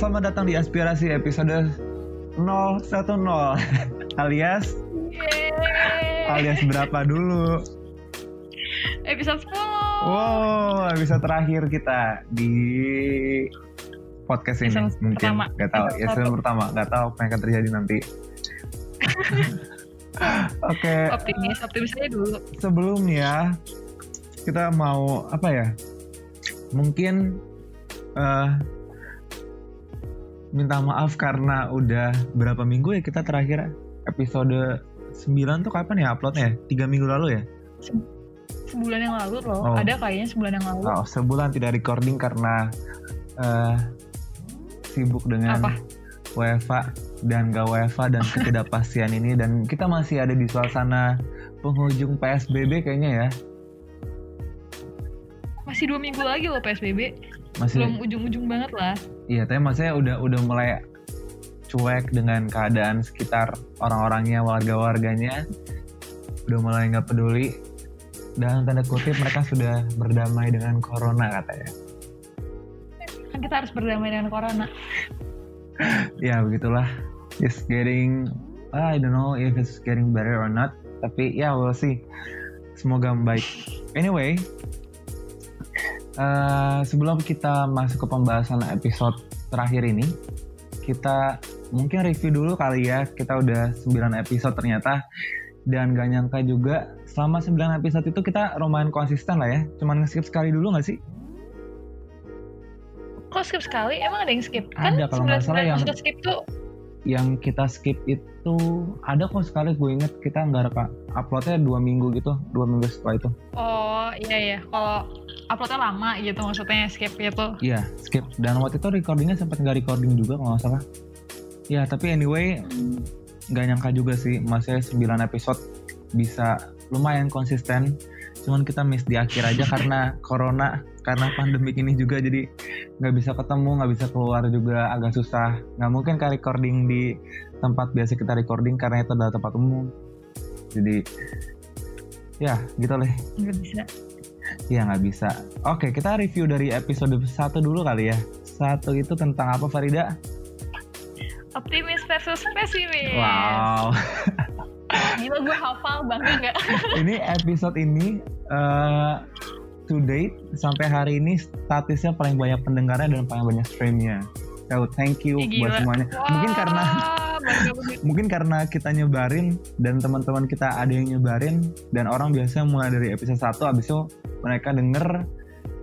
selamat datang di Aspirasi episode 010 alias Yeay. alias berapa dulu? Episode 10. Wow, episode terakhir kita di podcast ini Episode mungkin pertama. nggak tahu Episode ya episode satu. pertama nggak tahu apa yang akan terjadi nanti. Oke, Optimis, optimis aja dulu. sebelumnya kita mau apa ya? Mungkin eh minta maaf karena udah berapa minggu ya kita terakhir episode 9 tuh kapan ya uploadnya? Tiga minggu lalu ya? Sebulan yang lalu loh. Oh. Ada kayaknya sebulan yang lalu. Oh, sebulan tidak recording karena eh sibuk dengan Apa? WFA dan gak WFA dan ketidakpastian ini dan kita masih ada di suasana penghujung PSBB kayaknya ya. Masih dua minggu lagi loh PSBB. Masih Belum ujung-ujung banget lah. Iya, tapi maksudnya udah udah mulai cuek dengan keadaan sekitar orang-orangnya, warga-warganya. Udah mulai nggak peduli. Dan tanda kutip mereka sudah berdamai dengan corona katanya. Kan kita harus berdamai dengan corona. Ya begitulah. It's getting, I don't know if it's getting better or not. Tapi ya we'll see. Semoga membaik. Anyway, eh, sebelum kita masuk ke pembahasan episode terakhir ini, kita mungkin review dulu kali ya. Kita udah 9 episode ternyata. Dan gak nyangka juga selama 9 episode itu kita lumayan konsisten lah ya. Cuman nge-skip sekali dulu gak sih? Kok skip sekali? Emang ada yang skip? Kan Ada, kalau nggak salah yang- skip tuh yang kita skip itu ada kok sekali gue inget kita nggak reka uploadnya dua minggu gitu dua minggu setelah itu. Oh iya ya, kalau uploadnya lama gitu maksudnya skip gitu. iya skip. Dan waktu itu recordingnya sempat nggak recording juga kalau nggak salah. Ya tapi anyway nggak nyangka juga sih masih 9 episode bisa lumayan konsisten cuman kita miss di akhir aja karena corona karena pandemik ini juga. Jadi nggak bisa ketemu nggak bisa keluar juga agak susah. Nggak mungkin kan recording di tempat biasa kita recording karena itu adalah tempat umum. Jadi ya gitu deh Nggak bisa. ya nggak bisa. Oke kita review dari episode satu dulu kali ya. Satu itu tentang apa Farida? Optimis versus pesimis. wow Gila gue hafal bangga nggak? ini episode ini eh, to date sampai hari ini statusnya paling banyak pendengarnya dan paling banyak streamnya. So thank you Ih, buat gila. semuanya. Mungkin karena banget. mungkin karena kita nyebarin dan teman-teman kita ada yang nyebarin dan orang biasanya mulai dari episode 1 abis itu mereka denger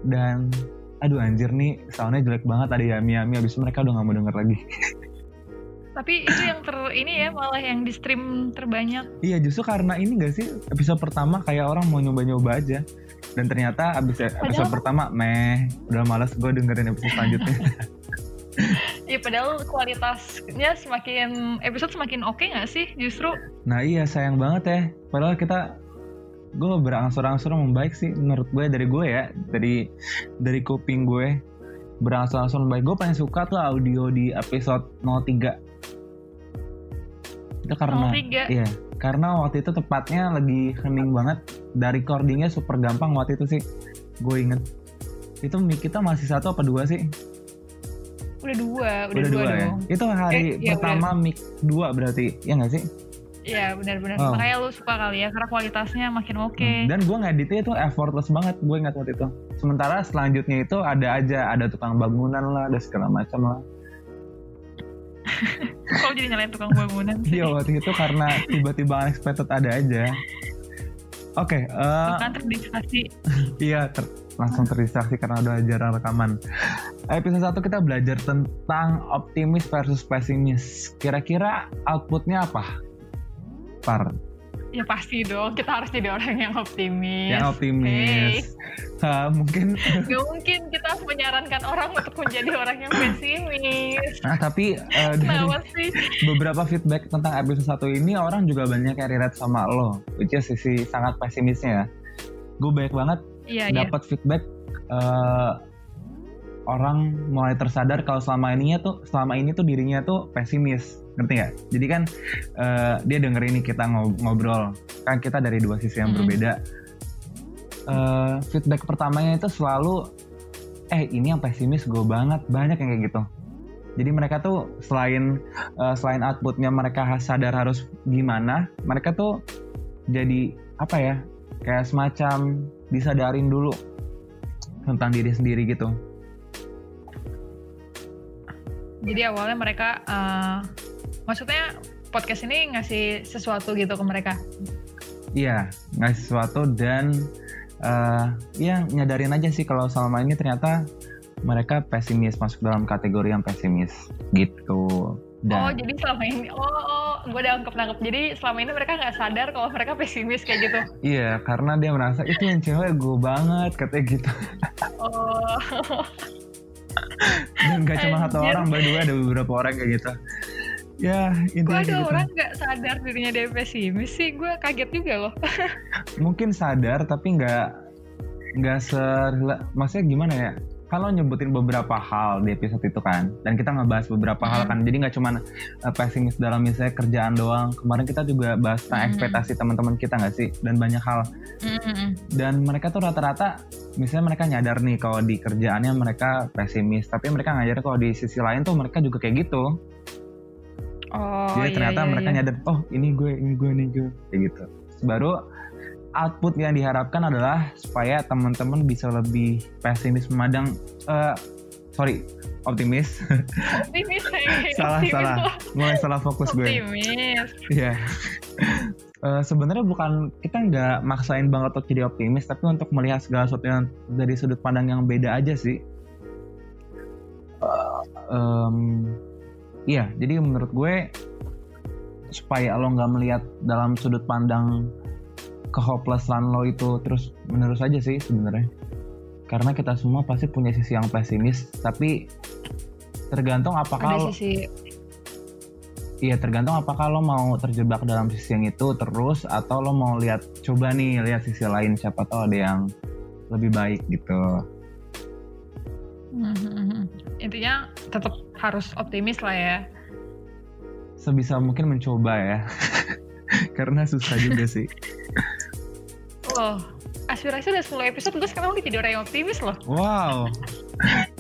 dan aduh anjir nih soundnya jelek banget ada Yami Yami abis itu mereka udah gak mau denger lagi. Tapi itu yang ter ini ya malah yang di stream terbanyak. Iya justru karena ini gak sih episode pertama kayak orang mau nyoba-nyoba aja dan ternyata abis episode Padahal- pertama meh udah males gue dengerin episode selanjutnya. Ya padahal kualitasnya semakin episode semakin oke nggak sih justru? Nah iya sayang banget ya. Padahal kita gue berangsur-angsur membaik sih menurut gue dari gue ya dari dari kuping gue berangsur-angsur membaik. Gue paling suka tuh audio di episode 03. Itu karena 03. iya karena waktu itu tepatnya lagi hening banget. Dari recordingnya super gampang waktu itu sih. Gue inget. Itu mic kita masih satu apa dua sih? Udah dua, udah, Udah dua, dua, ya. dong. Itu hari Eh, iya, pertama mic dua berarti, ya nggak sih? Iya benar-benar. Oh. Makanya lu suka kali ya karena kualitasnya makin oke. Hmm, Dan gue ngeditnya itu effortless banget, gue ingat waktu itu. Sementara selanjutnya itu ada aja, ada tukang bangunan lah, ada segala macam lah. Kalau jadi nyalain tukang bangunan sih. Iya waktu itu karena tiba-tiba unexpected ada aja. Oke, eh, Bahkan terdistraksi. iya ter- langsung terdistraksi karena udah jarang rekaman. Episode 1 kita belajar tentang optimis versus pesimis. Kira-kira outputnya apa? Par, Ya pasti dong, kita harus jadi orang yang optimis. yang optimis. Ah, mungkin Gak mungkin kita menyarankan orang untuk menjadi orang yang pesimis. Nah, tapi eh, dari sih? beberapa feedback tentang episode satu ini orang juga banyak yang relate sama lo, which is sisi sangat pesimisnya ya. Gue banyak banget Iya, iya. dapat feedback eh, orang mulai tersadar kalau selama ininya tuh selama ini tuh dirinya tuh pesimis, ngerti nggak? Jadi kan eh, dia denger ini kita ngob- ngobrol, kan kita dari dua sisi yang Mm-mm. berbeda. Eh, feedback pertamanya itu selalu, eh ini yang pesimis gue banget, banyak yang kayak gitu. jadi mereka tuh selain uh, selain outputnya mereka sadar harus gimana mereka tuh jadi apa ya kayak semacam disadarin dulu tentang diri sendiri gitu jadi awalnya mereka uh, maksudnya podcast ini ngasih sesuatu gitu ke mereka? Iya ngasih sesuatu dan uh, ya nyadarin aja sih kalau selama ini ternyata mereka pesimis masuk dalam kategori yang pesimis gitu. Dan, oh jadi selama ini oh, oh gue udah anggap nangkep jadi selama ini mereka nggak sadar kalau mereka pesimis kayak gitu? Iya karena dia merasa itu yang cewek gue banget katanya gitu. Oh. Dan gak cuma satu orang by the way ada beberapa orang kayak gitu ya intinya ada gitu. orang nggak sadar dirinya dia pesimis sih gue kaget juga loh mungkin sadar tapi nggak nggak ser maksudnya gimana ya kalau nyebutin beberapa hal di episode itu kan dan kita ngebahas beberapa mm. hal kan jadi nggak cuma uh, pesimis dalam misalnya kerjaan doang kemarin kita juga bahas tentang mm. ekspektasi teman-teman kita nggak sih dan banyak hal mm. dan mereka tuh rata-rata misalnya mereka nyadar nih kalau di kerjaannya mereka pesimis tapi mereka ngajar kalau di sisi lain tuh mereka juga kayak gitu oh, jadi iya, ternyata iya, mereka iya. nyadar oh ini gue ini gue ini gue kayak gitu. Baru output yang diharapkan adalah supaya teman-teman bisa lebih pesimis memandang uh, sorry optimis. Optimis salah optimis. salah. Mulai salah fokus gue. Optimis. Ya uh, sebenarnya bukan kita nggak maksain banget untuk jadi optimis tapi untuk melihat segala sesuatu yang dari sudut pandang yang beda aja sih. Uh, um, iya jadi menurut gue supaya lo nggak melihat dalam sudut pandang kehopelessan lo itu terus menerus aja sih sebenarnya karena kita semua pasti punya sisi yang pesimis tapi tergantung apakah lo sisi Iya tergantung apakah lo mau terjebak dalam sisi yang itu terus atau lo mau lihat coba nih lihat sisi lain siapa tahu ada yang lebih baik gitu. Mm-hmm. Intinya tetap harus optimis lah ya. Sebisa mungkin mencoba ya, karena susah juga sih. loh. Aspirasi udah 10 episode, gue sekarang udah jadi orang yang optimis loh. Wow.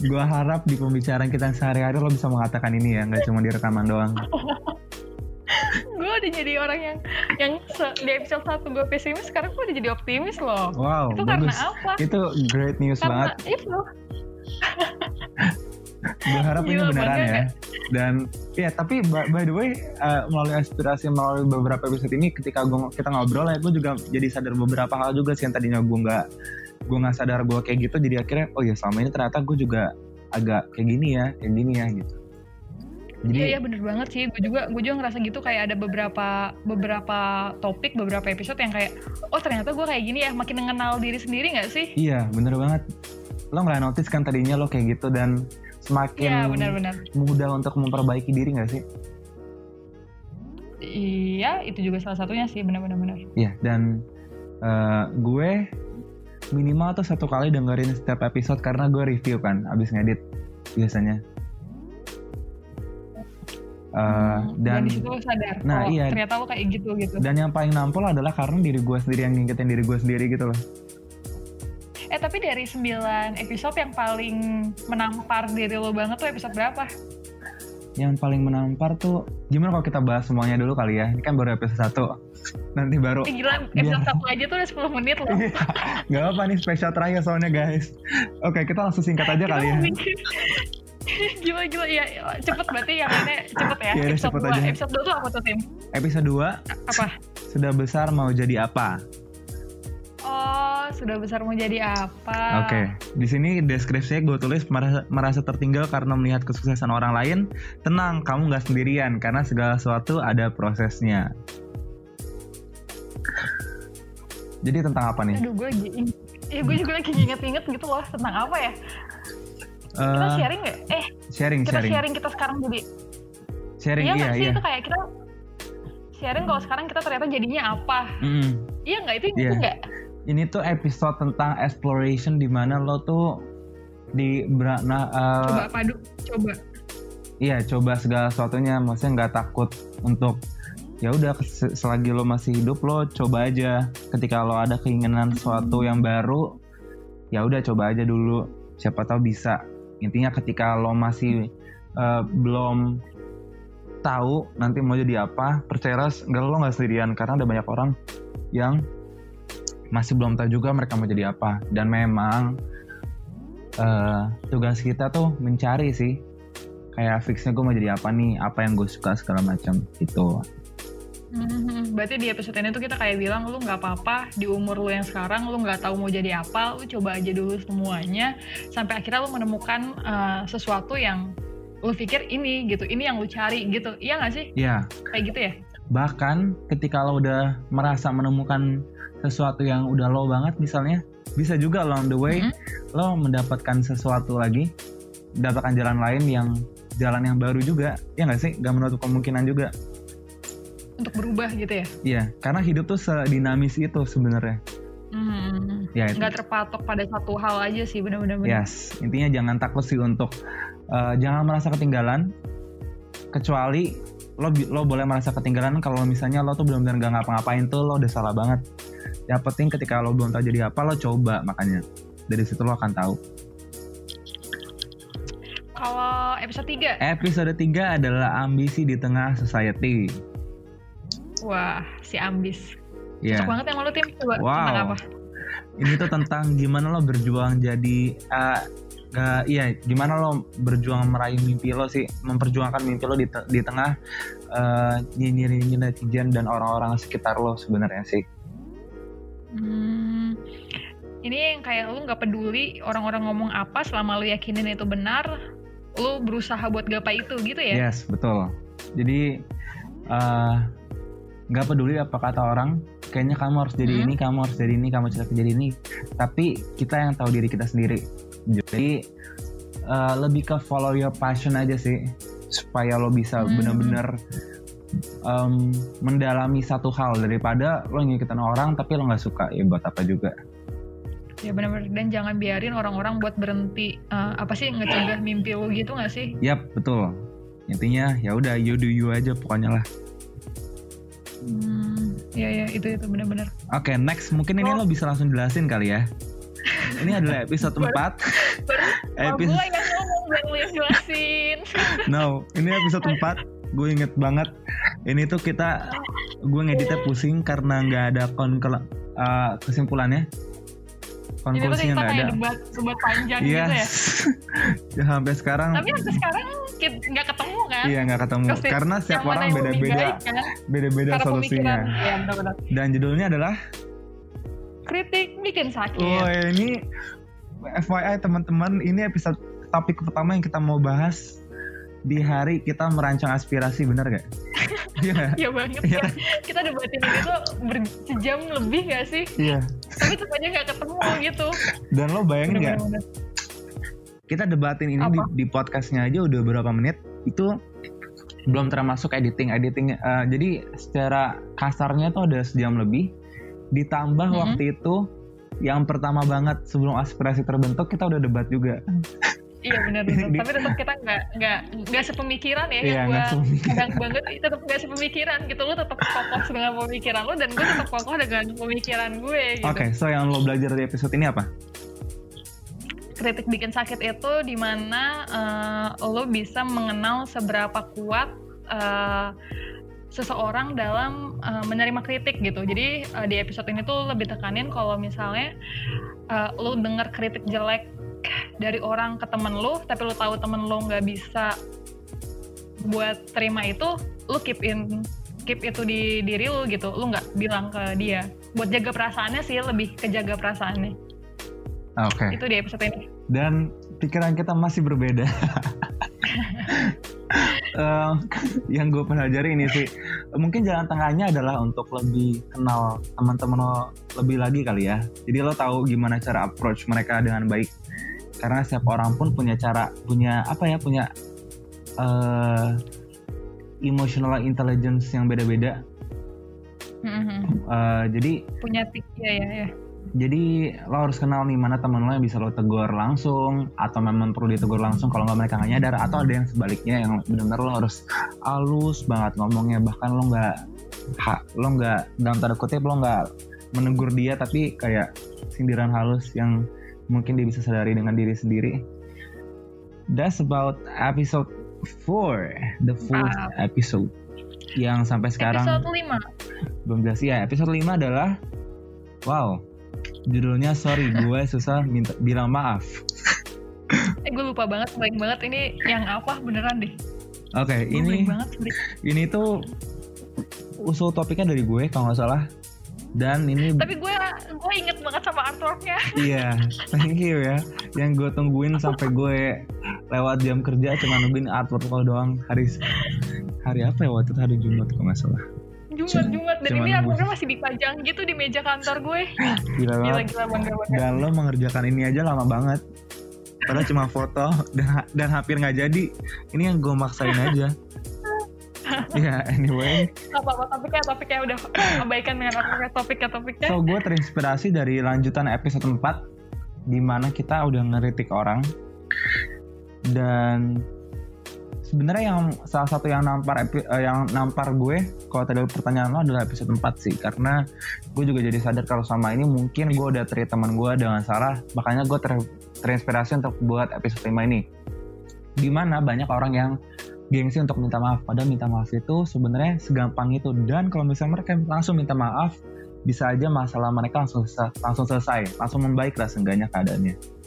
gue harap di pembicaraan kita sehari-hari lo bisa mengatakan ini ya, nggak cuma di rekaman doang. gue udah jadi orang yang yang di episode satu gue pesimis, sekarang gue udah jadi optimis loh. Wow, itu bagus. karena apa? Itu great news karena banget. itu. Gue harap ini beneran ya. Dan ya tapi by, by the way uh, melalui aspirasi melalui beberapa episode ini ketika gua, kita ngobrol ya gue juga jadi sadar beberapa hal juga sih yang tadinya gue nggak gue nggak sadar gue kayak gitu jadi akhirnya oh ya selama ini ternyata gue juga agak kayak gini ya kayak gini ya gitu. Jadi, iya, iya bener banget sih. Gue juga gue juga ngerasa gitu kayak ada beberapa beberapa topik, beberapa episode yang kayak oh ternyata gue kayak gini ya, makin mengenal diri sendiri gak sih? Iya, bener banget. Lo nggak notice kan tadinya lo kayak gitu dan semakin Iya, benar-benar. mudah untuk memperbaiki diri gak sih? Iya, itu juga salah satunya sih, benar-benar. benar. Iya, dan uh, gue minimal tuh satu kali dengerin setiap episode karena gue review kan, abis ngedit biasanya. Uh, Hmm, dan di situ lo sadar, Nah, oh, iya. ternyata lo kayak gitu gitu. dan yang paling nampol adalah karena diri gue sendiri yang ngingetin diri gue sendiri gitu loh. Eh tapi dari 9 episode yang paling menampar diri lo banget tuh episode berapa? Yang paling menampar tuh gimana kalau kita bahas semuanya dulu kali ya? Ini kan baru episode satu. Nanti baru Eh gila, episode satu aja tuh udah 10 menit loh. Iya, Gak apa nih spesial terakhir soalnya guys. Oke kita langsung singkat aja kali ya. Gila gila ya cepet berarti yang ini cepet ya Iya, udah episode cepet 2 aja. episode 2 tuh apa tuh tim Episode 2 apa sudah besar mau jadi apa? Oh sudah besar mau jadi apa Oke, di sini deskripsinya gue tulis merasa, merasa tertinggal karena melihat kesuksesan orang lain. Tenang, kamu nggak sendirian karena segala sesuatu ada prosesnya. Jadi tentang apa nih? aduh gue lagi ya gue juga lagi inget-inget gitu loh tentang apa ya kita Eh, sharing nggak eh sharing, kita sharing, sharing kita sekarang jadi sharing, iya iya, sih iya. itu kayak kita sharing kalau sekarang kita ternyata jadinya apa Mm-mm. iya nggak itu Iya. itu nggak Ini tuh episode tentang exploration di mana lo tuh di nah, eh, coba padu coba Iya, coba segala sesuatunya, maksudnya nggak takut untuk ya udah se- selagi lo masih hidup lo coba aja. Ketika lo ada keinginan sesuatu yang baru, ya udah coba aja dulu. Siapa tahu bisa. Intinya ketika lo masih uh, belum tahu nanti mau jadi apa percaya nggak lo nggak sendirian karena ada banyak orang yang masih belum tahu juga mereka mau jadi apa dan memang uh, tugas kita tuh mencari sih kayak fixnya gue mau jadi apa nih apa yang gue suka segala macam itu Hmm, berarti di episode ini tuh kita kayak bilang lu nggak apa-apa di umur lu yang sekarang lu nggak tahu mau jadi apa, lu coba aja dulu semuanya sampai akhirnya lu menemukan uh, sesuatu yang lu pikir ini gitu, ini yang lu cari gitu, iya nggak sih? Iya. Kayak gitu ya. Bahkan ketika lo udah merasa menemukan sesuatu yang udah lo banget misalnya, bisa juga along the way mm -hmm. lo mendapatkan sesuatu lagi, mendapatkan jalan lain yang jalan yang baru juga, ya nggak sih? Gak menutup kemungkinan juga untuk berubah gitu ya? Iya, karena hidup tuh sedinamis itu sebenarnya. Hmm, ya, nggak terpatok pada satu hal aja sih benar-benar. Yes, intinya jangan takut sih untuk uh, jangan merasa ketinggalan. Kecuali lo lo boleh merasa ketinggalan kalau misalnya lo tuh belum benar gak ngapa-ngapain tuh lo udah salah banget. Yang penting ketika lo belum tahu jadi apa lo coba makanya dari situ lo akan tahu. Kalau episode 3? Episode 3 adalah ambisi di tengah society. Wah, si ambis. Yeah. Cocok banget yang lu tim coba wow. tentang apa? Ini tuh tentang gimana lo berjuang jadi uh, uh, iya gimana lo berjuang meraih mimpi lo sih memperjuangkan mimpi lo di, te di tengah uh, nyinyir netizen dan orang-orang sekitar lo sebenarnya sih. Hmm, ini yang kayak lo nggak peduli orang-orang ngomong apa selama lo yakinin itu benar, lo berusaha buat gapai itu gitu ya? Yes betul. Jadi uh, nggak peduli apa kata orang kayaknya kamu harus jadi hmm. ini kamu harus jadi ini kamu harus jadi ini tapi kita yang tahu diri kita sendiri jadi uh, lebih ke follow your passion aja sih supaya lo bisa hmm. bener-bener um, mendalami satu hal daripada lo ngikutin orang tapi lo nggak suka ya buat apa juga ya benar-benar dan jangan biarin orang-orang buat berhenti uh, apa sih ngecegah mimpi lo gitu nggak sih? Yap betul intinya ya udah you do you aja pokoknya lah. Hmm, ya ya itu itu benar-benar. Oke, okay, next mungkin ini oh. lo bisa langsung jelasin kali ya. Ini adalah episode 4. episode gue yang ngomong jelasin. no, ini episode 4. Gue inget banget. Ini tuh kita gue ngeditnya pusing karena nggak ada kon uh, kesimpulannya. Konklusinya nggak ada. Debat, debat panjang yes. gitu ya. ya. Sampai sekarang. Tapi sampai sekarang nggak ketemu kan iya nggak ketemu Pasti karena setiap orang beda-beda kan? beda-beda solusinya ya, benar -benar. dan judulnya adalah kritik bikin sakit oh ini FYI teman-teman ini episode topik pertama yang kita mau bahas di hari kita merancang aspirasi benar gak? Iya Iya banget ya. Kita debatin ini tuh sejam lebih gak sih? Iya. Tapi tetap aja gak ketemu gitu. Dan lo bayangin gak? kita debatin ini di, di podcastnya aja udah berapa menit itu belum termasuk editing editing uh, jadi secara kasarnya tuh ada sejam lebih ditambah mm-hmm. waktu itu yang pertama banget sebelum aspirasi terbentuk kita udah debat juga iya benar benar. Tapi tetap kita nggak nggak nggak sepemikiran ya. Iya, yang gue kadang banget tetap nggak sepemikiran gitu. Lo tetap kokoh dengan pemikiran lo dan gue tetap kokoh dengan pemikiran gue gitu. oke okay, so yang lo belajar dari episode ini apa? Kritik bikin sakit itu di mana uh, eh, lo bisa mengenal seberapa kuat uh, seseorang dalam uh, menerima kritik gitu. Jadi uh, di episode ini tuh lebih tekanin kalau misalnya uh, lo denger kritik jelek dari orang ke temen lo, tapi lo tahu temen lo nggak bisa buat terima itu, lo keep in keep itu di diri lo gitu. Lo nggak bilang ke dia. Buat jaga perasaannya sih lebih ke jaga perasaannya. Oke. Okay. Itu di episode ini. Dan pikiran kita masih berbeda. uh, yang gue pelajari ini sih, mungkin jalan tengahnya adalah untuk lebih kenal teman-teman lo lebih lagi kali ya. Jadi lo tahu gimana cara approach mereka dengan baik. Karena setiap orang pun punya cara, punya apa ya, punya uh, emotional intelligence yang beda-beda. Mm-hmm. Uh, jadi punya tik ya ya ya jadi lo harus kenal nih mana teman lo yang bisa lo tegur langsung atau memang perlu ditegur langsung kalau nggak mereka nggak nyadar atau ada yang sebaliknya yang benar-benar lo harus halus banget ngomongnya bahkan lo nggak lo nggak dalam tanda kutip lo nggak menegur dia tapi kayak sindiran halus yang mungkin dia bisa sadari dengan diri sendiri. That's about episode four, the fourth Wow. episode yang sampai sekarang Episode 5. belum jelas ya. Episode 5 adalah wow. Judulnya sorry gue susah minta bilang maaf. Eh gue lupa banget, baik banget ini yang apa beneran deh. Oke, Gue ini banget. sorry. ini tuh usul topiknya dari gue kalau nggak salah. Dan ini Tapi gue gue inget banget sama artworknya. iya, thank you ya. Yang gue tungguin sampai gue lewat jam kerja cuma nungguin artwork lo doang hari hari apa ya waktu itu hari Jumat kalau nggak salah. Jumat Jumat dan Cuman ini artworknya masih dipajang gitu di meja kantor gue. Gila Gila banget. gila bangga banget. Dan lo mengerjakan ini aja lama banget. Padahal cuma foto dan dan hampir nggak jadi. Ini yang gue maksain aja. Ya anyway, Apa apa topiknya topiknya udah abaikan dengan artworknya topiknya topiknya. so gue terinspirasi dari lanjutan episode 4 di mana kita udah ngeritik orang dan sebenarnya yang salah satu yang nampar eh, yang nampar gue kalau tadi pertanyaan lo adalah episode 4 sih. Karena gue juga jadi sadar kalau sama ini mungkin gue udah treat teman gue dengan salah. Makanya gue ter- terinspirasi untuk buat episode 5 ini. Di mana banyak orang yang gengsi untuk minta maaf. Padahal minta maaf itu sebenarnya segampang itu. Dan kalau misalnya mereka langsung minta maaf bisa aja masalah mereka langsung langsung selesai. Langsung membaik lah seenggaknya keadaannya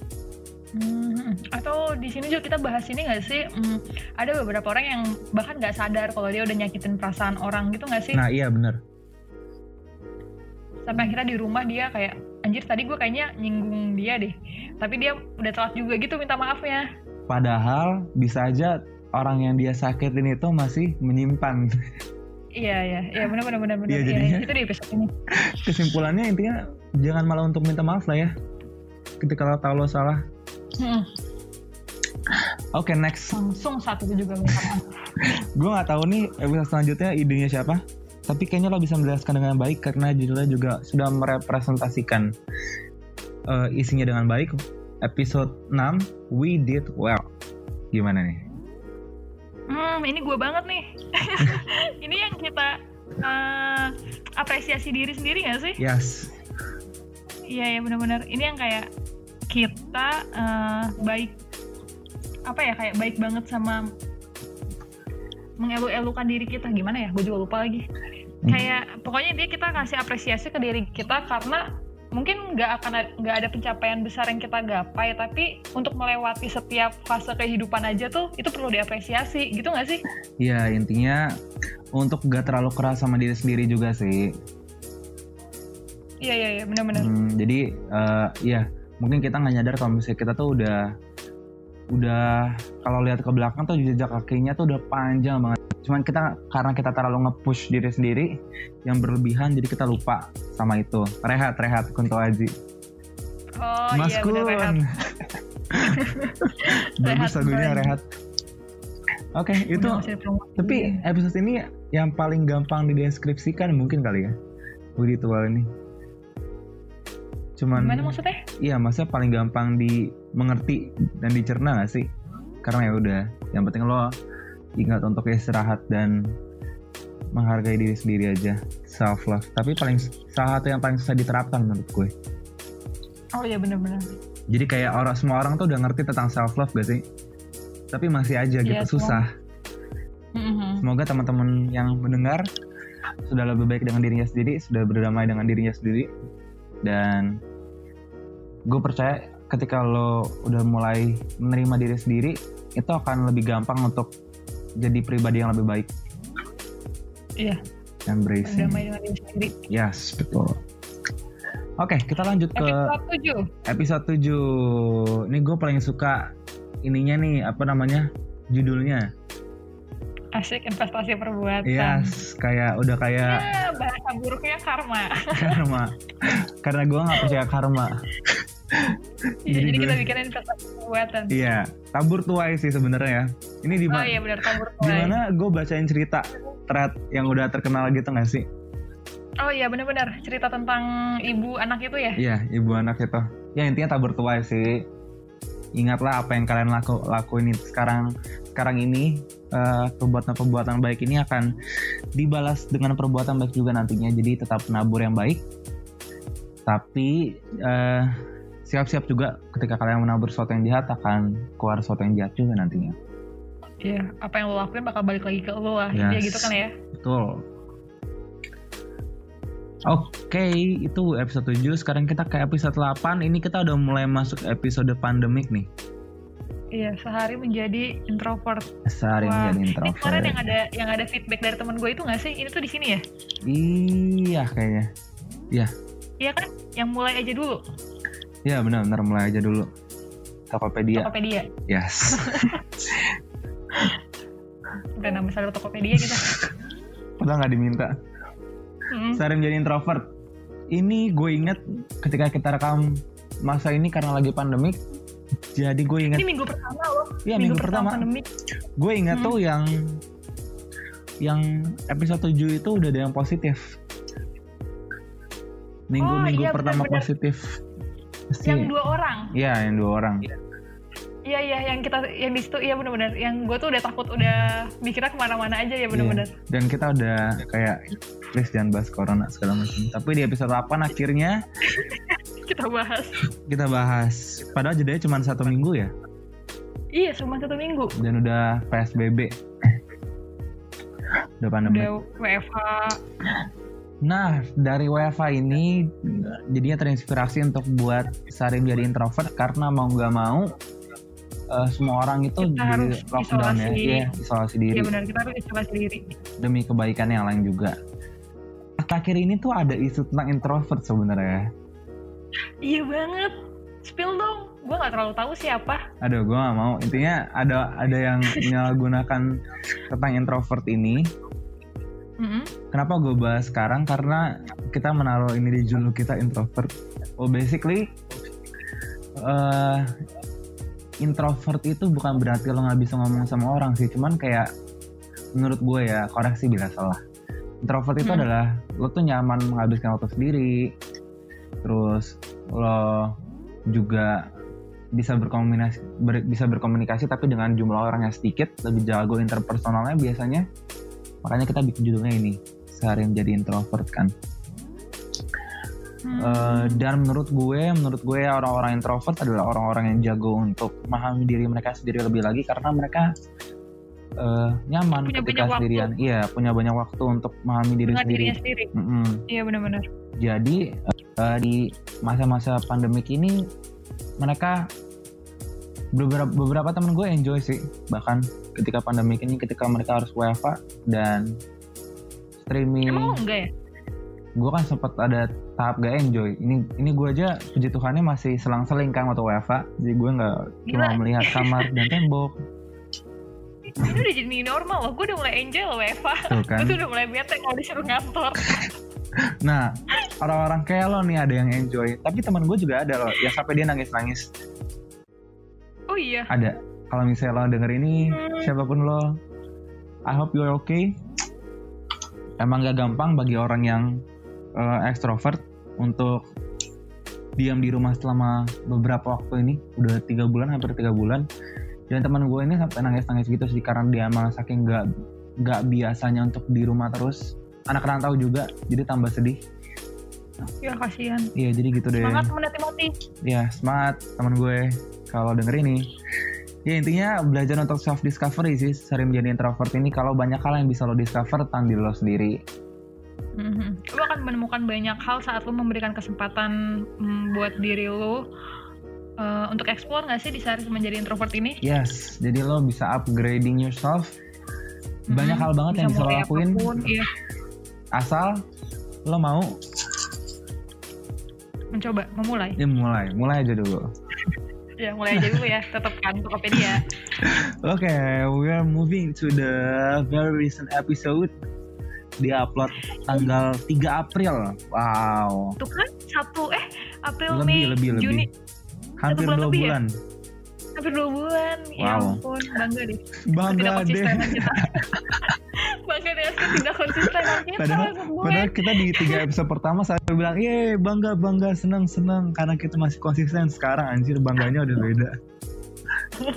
Hmm, atau di sini juga kita bahas ini nggak sih? hmm, ada beberapa orang yang bahkan nggak sadar kalau dia udah nyakitin perasaan orang gitu nggak sih? nah iya bener Sampai akhirnya di rumah dia kayak anjir tadi gue kayaknya nyinggung dia deh. Tapi dia udah telat juga gitu minta maafnya. padahal bisa aja orang yang dia sakitin itu masih menyimpan Iya iya iya benar benar benar benar. Iya, jadinya- itu di episode ini. kesimpulannya intinya jangan malah untuk minta maaf lah ya ketika lo tahu lo salah. Hmm, oke next. Langsung saat itu juga gue nggak tahu nih episode selanjutnya idenya siapa tapi kayaknya lo bisa menjelaskan dengan baik karena judulnya juga sudah merepresentasikan eh, isinya dengan baik. Episode 6 we did well. Gimana nih? Hmm, ini gue banget nih. ini yang kita eh, apresiasi diri sendiri gak sih? yes Iya ya benar-benar. Ini yang kayak kita eh, baik apa ya kayak baik banget sama mengelu-elukan diri kita gimana ya? Gue juga lupa lagi. Kayak pokoknya dia kita kasih apresiasi ke diri kita karena mungkin nggak akan nggak ada pencapaian besar yang kita gapai tapi untuk melewati setiap fase kehidupan aja tuh itu perlu diapresiasi gitu nggak sih? ya intinya untuk gak terlalu keras sama diri sendiri juga sih Iya iya iya benar-benar. Hmm, jadi eh, ya mungkin kita nggak nyadar kalau misalnya kita tuh udah udah kalau lihat ke belakang tuh jejak kakinya tuh udah panjang banget. Cuman kita karena kita terlalu nge-push diri sendiri yang berlebihan jadi kita lupa sama itu. Rehat, rehat Kunto Aji. Oh Mas iya benar rehat. Bagus Rehat lagunya rehat. Oke, itu masih promosi. tapi episode ini yang paling gampang dideskripsikan mungkin kali ya. Budi Tual ini. Cuman gimana maksudnya? Iya, maksudnya paling gampang dimengerti dan dicerna gak sih? Karena ya udah, yang penting lo ingat untuk istirahat dan menghargai diri sendiri aja, self love. Tapi paling salah satu yang paling susah diterapkan menurut gue. Oh iya benar-benar. Jadi kayak orang semua orang tuh udah ngerti tentang self love gak sih? Tapi masih aja Iya, gitu susah. Mhm. Semoga teman-teman yang mendengar sudah lebih baik dengan dirinya sendiri, sudah berdamai dengan dirinya sendiri, dan gue percaya ketika lo udah mulai menerima diri sendiri, itu akan lebih gampang untuk jadi pribadi yang lebih baik. Iya, Embracing. berdamai dengan diri sendiri. Yes, betul. Oke, kita lanjut ke Episode 7. episode 7. Ini gue paling suka ininya nih, apa namanya? Judulnya. Asik investasi perbuatan. Yes, kayak udah kayak Ya, bahasa buruknya karma. karma. Karena gue nggak percaya karma. Iya, Jadi jadi, kita bikin investasi perbuatan. Iya, tabur tuai sih sebenarnya ya. Ini di Oh mana? iya benar tabur tuai. Gimana gue bacain cerita thread yang udah terkenal gitu gak sih? Oh iya benar-benar cerita tentang ibu anak itu ya. Iya, ibu anak itu. Ya intinya tabur tuai sih. Ingatlah apa yang kalian laku lakuin sekarang sekarang ini eh, perbuatan-perbuatan baik ini akan dibalas dengan perbuatan baik juga nantinya. Jadi tetap nabur yang baik. Tapi eh, siap-siap juga ketika kalian menabur sesuatu yang jahat akan keluar sesuatu yang jahat juga nantinya. Iya, apa yang lo lakuin bakal balik lagi ke lo lah. Yes. Ya gitu kan ya. Betul. Oke, itu episode 7. Sekarang kita ke episode 8. Ini kita udah mulai masuk episode pandemik nih. Iya, sehari menjadi introvert. Sehari Wah, menjadi Ini introvert. kemarin yang ada yang ada feedback dari teman gue itu nggak sih? Ini tuh di sini ya? Iya kayaknya. Iya kan? Yang mulai aja dulu. Iya benar-benar mulai aja dulu. Tokopedia. Tokopedia. Yes. Udah nama sadar Tokopedia kita. Padahal nggak diminta. Mm. Sehari menjadi introvert. Ini gue inget ketika kita rekam masa ini karena lagi pandemik. Jadi gue inget, Ini minggu pertama loh. Iya, minggu pertama. pandemi. gue inget Hmm. tuh yang yang episode 7 itu udah ada yang positif. Minggu-minggu Oh, iya, pertama benar-benar. positif. Yang Pasti- dua orang. Iya, yang dua orang. Iya iya yang kita yang di situ iya benar-benar. Yang gue tuh udah takut udah mikirnya ke mana-mana aja ya benar-benar. Iya. Dan kita udah kayak please jangan bahas corona segala macam. Tapi di episode 8 akhirnya Kita bahas. kita bahas. Padahal jedanya cuma satu minggu ya. Iya cuma satu minggu. Dan udah PSBB. Udah pandemi. Udah WFH. Nah, dari WFA ini jadinya terinspirasi untuk buat Sari menjadi introvert karena mau nggak mau eh, semua orang itu Kita di harus lockdown ya, isolasi. Iya, isolasi diri Iya benar kita harus isolasi diri. demi kebaikan yang lain juga. Akhir ini tuh ada isu tentang introvert sebenarnya. Iya banget. Spill dong. Gue nggak terlalu tahu siapa. Aduh, gue gak mau. Intinya ada ada yang menyalahgunakan tentang introvert ini. Mm-mm. Kenapa gue bahas sekarang? Karena kita menaruh ini di judul kita introvert. Well, basically eh, introvert itu bukan berarti lo nggak bisa ngomong sama orang sih. Cuman kayak menurut gue ya koreksi bila salah. Introvert itu Hmm. adalah lo tuh nyaman menghabiskan waktu sendiri. Terus lo juga bisa berkomunikasi ber- bisa berkomunikasi tapi dengan jumlah orang yang sedikit lebih jago interpersonalnya biasanya makanya kita bikin judulnya ini sehari menjadi introvert kan Hmm. Eh, dan menurut gue menurut gue orang-orang introvert adalah orang-orang yang jago untuk memahami diri mereka sendiri lebih lagi karena mereka eh, nyaman Punya ketika waktu. sendirian iya punya banyak waktu untuk memahami diri Dengan sendiri sendiri. Mm-mm. Iya benar-benar. jadi eh, di masa-masa pandemik ini mereka beberapa beberapa temen gue enjoy sih bahkan ketika pandemik ini ketika mereka harus WFA dan streaming Emang enggak ya? gue kan sempat ada tahap gak enjoy ini ini gue aja puji Tuhannya masih selang-seling kan waktu WFA jadi gue nggak cuma melihat kamar dan tembok Ini udah jadi normal loh. Gue udah mulai enjoy loh Eva. tuh kan Gue udah mulai bete kalau disuruh ngantor. nah orang-orang kayak lo nih ada yang enjoy tapi teman gue juga ada loh yang sampai dia nangis-nangis Oh iya. ada kalau misalnya lo denger ini siapa pun lo I hope you're okay. Emang gak gampang bagi orang yang uh, extrovert untuk diam di rumah selama beberapa waktu ini. Udah tiga bulan hampir tiga bulan. Dan teman gue ini sampai nangis nangis gitu sih karena dia emang saking gak gak biasanya untuk di rumah terus. Anak rantau juga jadi tambah sedih. Ya kasihan. iya jadi gitu deh. Semangat temen Timothy. ya semangat teman gue. Kalau denger ini ya intinya belajar untuk self discovery sih sering menjadi introvert ini kalau banyak hal yang bisa lo discover tentang diri lo sendiri Mhm. Lo akan menemukan banyak hal saat lo memberikan kesempatan mm, buat diri lo eh, untuk explore nggak sih di saat menjadi introvert ini? yes jadi lo bisa upgrading yourself banyak Mhm. hal banget yang bisa lo lakuin apa pun, Iya, asal lo mau mencoba, memulai. ya mulai mulai aja dulu Ya mulai aja dulu ya, tetap kan Tokopedia. oke we are moving to the very recent episode. Di upload tanggal 3 April. Wow. Tuh kan satu eh April, lebih Mei, lebih lebih. Juni, hampir bulan dua lebih ya? Hampir dua bulan. Ya Wow. ampun, bangga deh. bangga deh bangga deh tidak konsistenan kita. Padahal, padahal kita di tiga episode pertama saya bilang, ye bangga bangga senang senang karena kita masih konsisten. Sekarang anjir bangganya udah beda.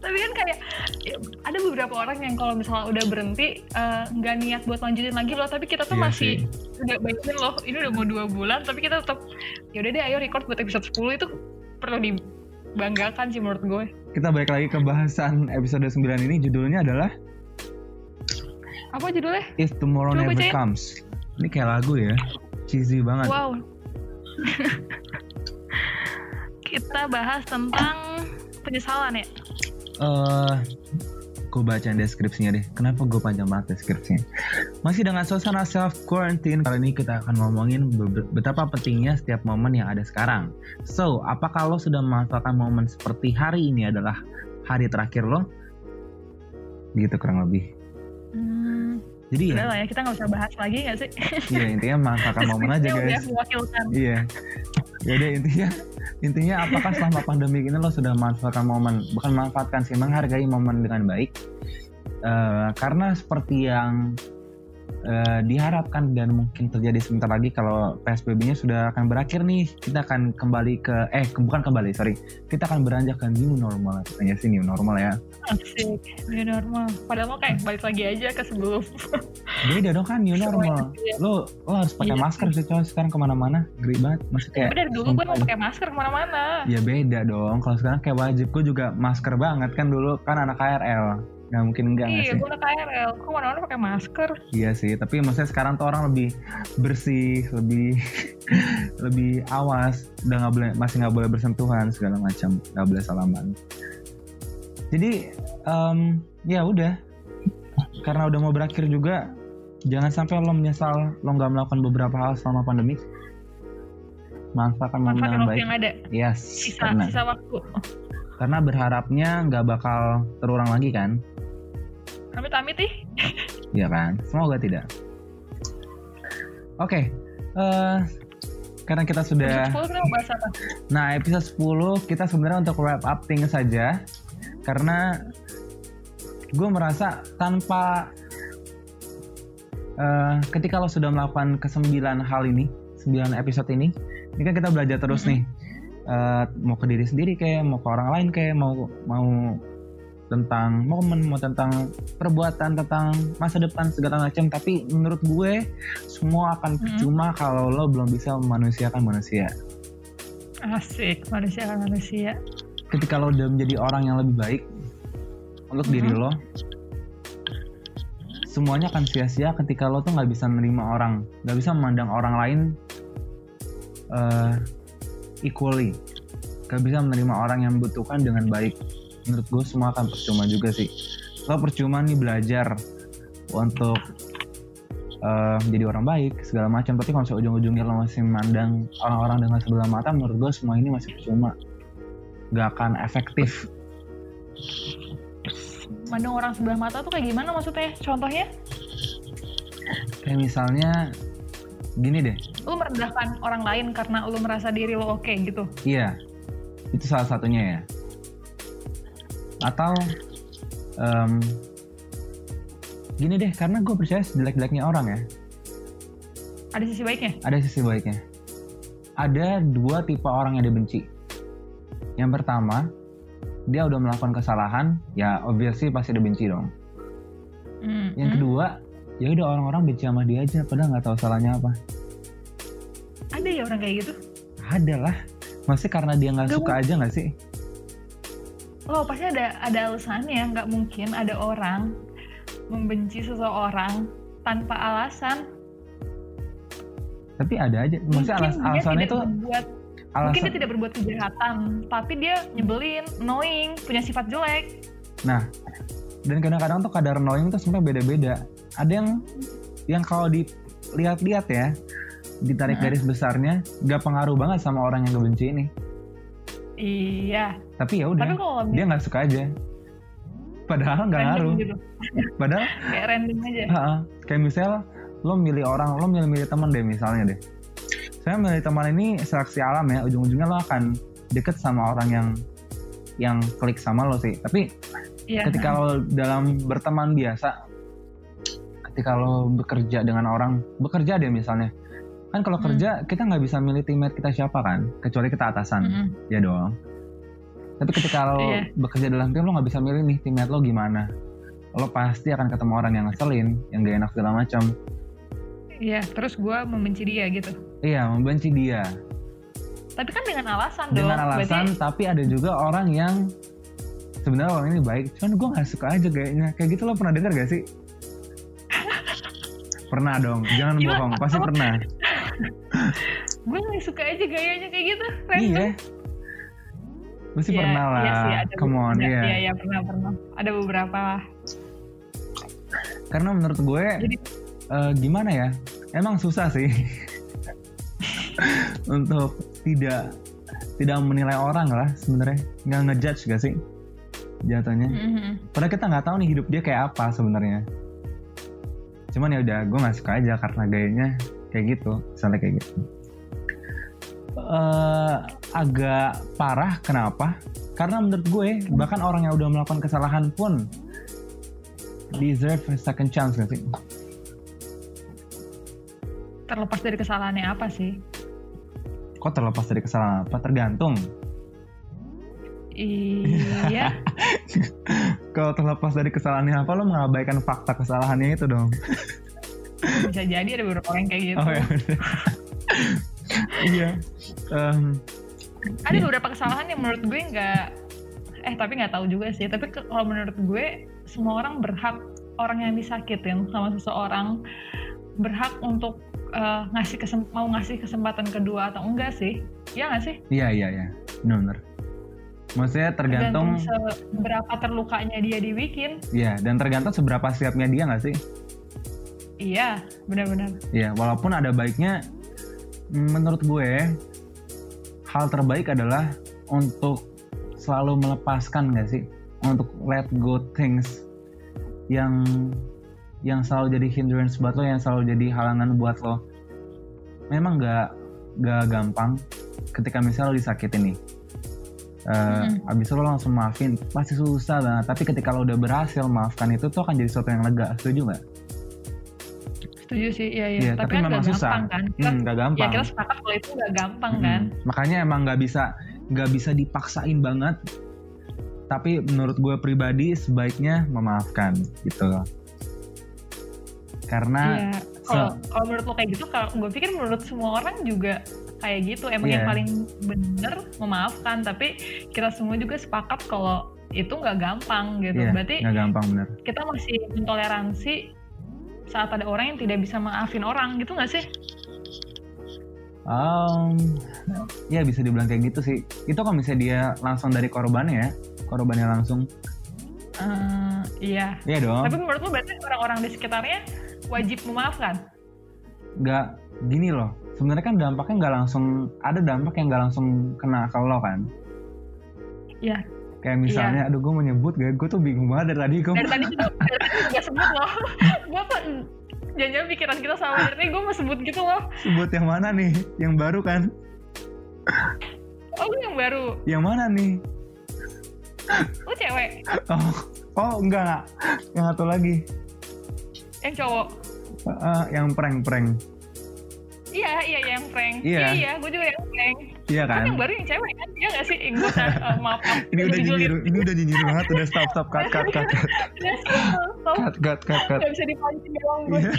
tapi kan kayak ya, ada beberapa orang yang kalau misalnya udah berhenti eh, nggak niat buat lanjutin lagi loh tapi kita tuh Iya masih sih. udah bayangin loh ini udah mau dua bulan tapi kita tetap ya udah deh ayo record buat episode 10 itu perlu di banggakan sih menurut gue. Kita balik lagi ke bahasan episode 9 ini judulnya adalah Apa judulnya? If Tomorrow Coba Never bacain. Comes. Ini kayak lagu ya. Cheesy banget. Wow. Kita bahas tentang penyesalan ya. eh gue bacain deskripsinya deh. Kenapa gue panjang banget deskripsinya? Masih dengan suasana self quarantine kali ini kita akan ngomongin be- betapa pentingnya setiap momen yang ada sekarang. So, apakah lo sudah memanfaatkan momen seperti hari ini adalah hari terakhir lo? Gitu kurang lebih. Hmm, Jadi udah ya, lah ya kita nggak usah bahas lagi nggak sih? iya intinya manfaatkan momen aja guys. Mewakilkan. Iya. Jadi intinya intinya apakah selama pandemi ini lo sudah memanfaatkan momen bukan memanfaatkan sih menghargai momen dengan baik Eh, karena seperti yang eh, diharapkan dan mungkin terjadi sebentar lagi kalau PSBB-nya sudah akan berakhir nih kita akan kembali ke eh ke- bukan kembali sorry kita akan beranjak ke new normal katanya sih new normal ya Asik, new normal. Padahal lo kayak balik lagi aja ke sebelum. beda dong kan new normal lo lo harus pakai Iya. masker sih coy sekarang ke mana-mana ngeri banget masih kayak dulu gue mau pakai masker ke mana-mana. Ya beda dong. Kalau sekarang kayak wajib. Gue juga masker banget kan dulu kan anak KRL. Nggak mungkin enggak nggak Iya, gue udah KRL. Kok ke mana-mana pakai masker? Iya sih. Tapi maksudnya sekarang tuh orang lebih bersih, lebih lebih awas. Udah nggak boleh masih nggak boleh bersentuhan segala macam. Nggak boleh salaman. Jadi em, ya udah. Karena udah mau berakhir juga, jangan sampai lo menyesal lo nggak melakukan beberapa hal selama pandemi. Manfaatkan momen dengan waktu baik. yang ada. Yes, Sisa, karena sisa waktu. karena berharapnya nggak bakal terulang lagi kan Amit-amit ih. Iya kan semoga tidak oke eh, karena kita sudah Episode 10 kita mau bahas apa? nah episode 10 kita sebenarnya untuk wrap up things saja karena gue merasa tanpa eh, ketika lo sudah melakukan kesembilan hal ini sembilan episode ini ini kan kita belajar terus Mhm. nih Eh, mau ke diri sendiri kayak mau ke orang lain kayak mau mau tentang momen mau tentang perbuatan tentang masa depan segala macam. Tapi menurut gue semua akan percuma kalau lo belum bisa memanusiakan manusia. Asik, manusia kan manusia. ketika lo udah menjadi orang yang lebih baik untuk diri Mhm. lo semuanya akan sia-sia ketika lo tuh nggak bisa menerima orang nggak bisa memandang orang lain eh, equally. Nggak bisa menerima orang yang membutuhkan dengan baik menurut gue semua akan percuma juga sih. Lo percuma nih belajar untuk eh, menjadi orang baik segala macam. Tapi kalau ujung-ujungnya lo masih memandang orang-orang dengan sebelah mata menurut gue semua ini masih percuma. Nggak akan efektif. Mandang orang sebelah mata tuh kayak gimana maksudnya? Contohnya, kayak misalnya gini deh. Lu merendahkan orang lain karena lu merasa diri lu oke gitu. iya. Itu salah satunya ya atau em, gini deh karena gue percaya sejelek-jeleknya orang ya. Ada sisi baiknya. ada sisi baiknya. Ada dua tipe orang yang dibenci. Yang pertama dia udah melakukan kesalahan ya obviously pasti dibenci dong. Hmm, yang hmm. kedua ya udah orang-orang benci sama dia aja padahal nggak tahu salahnya apa. Ada ya orang kayak gitu? ada lah. Masih karena dia Nggak suka aja nggak sih Oh pasti ada ada alasannya. Nggak mungkin ada orang membenci seseorang tanpa alasan. tapi ada aja Mungkin maksudnya alas alasannya itu mungkin alasan dia tidak berbuat kejahatan, tapi dia nyebelin, annoying, punya sifat jelek. Nah, dan kadang-kadang tuh kadar annoying tuh sebenarnya beda-beda. Ada yang yang kalau dilihat-lihat ya, ditarik garis besarnya, gak pengaruh banget sama orang yang ngebenci ini. Iya. Tapi ya udah, dia nggak suka aja. Padahal nggak ngaruh. gitu, Padahal, kayak random aja. ha-ha. kayak misal lo milih orang, lo milih-milih teman deh misalnya deh. Saya milih teman ini seleksi alam ya, ujung-ujungnya lo akan deket sama orang yang yang klik sama lo sih. Tapi Iya. ketika lo dalam berteman biasa ketika lo bekerja dengan orang bekerja deh misalnya kan kalau Hmm. kerja kita nggak bisa milih teammate kita siapa kan kecuali kita atasan Mm-mm. ya dong tapi ketika lo Iya. bekerja dalam tim lo nggak bisa milih nih teammate lo gimana lo pasti akan ketemu orang yang ngeselin yang gak enak segala macam Iya, terus gue membenci dia gitu. iya membenci dia Tapi kan dengan alasan dengan dong. alasan Berarti, tapi ada juga orang yang sebenarnya orang ini baik cuman gue nggak suka aja kayaknya kayak gitu lo pernah dengar gak sih pernah dong jangan Gila, bohong pasti apa? pernah gue nggak suka aja gayanya kayak gitu. Random. iya pasti Iya, pernah lah. Iya sih, ada come on iya. Iya, iya pernah pernah. Ada beberapa lah. karena menurut gue Jadi eh, gimana ya? Emang susah sih. Untuk tidak tidak menilai orang lah sebenarnya. Nggak ngejudge gak sih? Jatuhnya. Mhm. padahal kita nggak tahu nih hidup dia kayak apa sebenarnya. Cuman ya udah gue nggak suka aja karena gayanya kayak gitu misalnya kayak gitu Eh, agak parah kenapa karena menurut gue bahkan orang yang udah melakukan kesalahan pun deserve a second chance gak sih terlepas dari kesalahannya apa sih? kok terlepas dari kesalahan apa tergantung Iya. kalau terlepas dari kesalahannya apa lo mengabaikan fakta kesalahannya itu dong Bisa jadi ada beberapa orang kayak gitu. oh ya udah. Iya Em, Ada beberapa kesalahan yang menurut gue nggak eh tapi nggak tahu juga sih. Tapi kalau menurut gue semua orang berhak orang yang disakitin sama seseorang berhak untuk eh, ngasih kesem- mau ngasih kesempatan kedua atau enggak sih? Ya nggak sih? iya iya iya benar maksudnya tergantung seberapa terlukanya dia dibikin. Iya, dan tergantung seberapa siapnya dia nggak sih? Iya, benar-benar. Iya, walaupun ada baiknya, menurut gue, hal terbaik adalah untuk selalu melepaskan nggak sih? Untuk let go things yang yang selalu jadi hindrance buat lo, yang selalu jadi halangan buat lo. Memang nggak nggak gampang ketika misalnya lo disakitin nih. Eh, Mm-mm. abis itu lo langsung maafin pasti susah banget tapi ketika lo udah berhasil maafkan itu tuh akan jadi sesuatu yang lega setuju nggak? Setuju sih, iya iya. Iya, tapi, tapi kan memang nggak susah. gampang kan. Kita, Hmm, nggak ya gampang. kita sepakat kalau itu nggak gampang Mm-mm. kan. Makanya emang nggak bisa nggak bisa dipaksain banget. Tapi menurut gue pribadi sebaiknya memaafkan gitu loh. Karena Iya. Kalau kalau menurut lo kayak gitu, kalau gue pikir menurut semua orang juga kayak gitu. Emang yang Iya. paling bener memaafkan. Tapi kita semua juga sepakat kalau itu nggak gampang gitu. iya, Berarti nggak gampang bener. kita masih mentoleransi saat ada orang yang tidak bisa maafin orang gitu nggak sih? Um, ya bisa dibilang kayak gitu sih. Itu kan bisa dia langsung dari korbannya ya, korbannya langsung. Eh, iya. Iya dong. Tapi menurut lo berarti orang-orang di sekitarnya wajib memaafkan? Nggak gini loh. Sebenarnya kan dampaknya nggak langsung ada dampak yang nggak langsung kena ke lo kan. Iya. Kayak misalnya, aduh gue mau nyebut gak? Gue tuh bingung banget dari tadi. Gue Dari tadi juga, dari tadi juga sebut loh. gue tuh jangan pikiran kita sama tadi gue mau sebut gitu loh. sebut yang mana nih? Yang baru kan? Oh lu yang baru, Yang mana nih? lu cewek, Oh, oh enggak, enggak. Yang satu lagi. yang cowok. Eh, yang prank-prank. Iya, iya yang prank. Iya. Iya, iya, gue juga yang prank. Iya Kan kan? yang baru yang cewek kan? Iya gak sih? Eh, gue uh, maaf, maaf. Ini udah nyinyir, ini udah nyinyir banget. Udah stop, stop, cut, cut, cut, cut, stop. cut, cut, cut, cut. Gak bisa dipancing doang gue. Iya.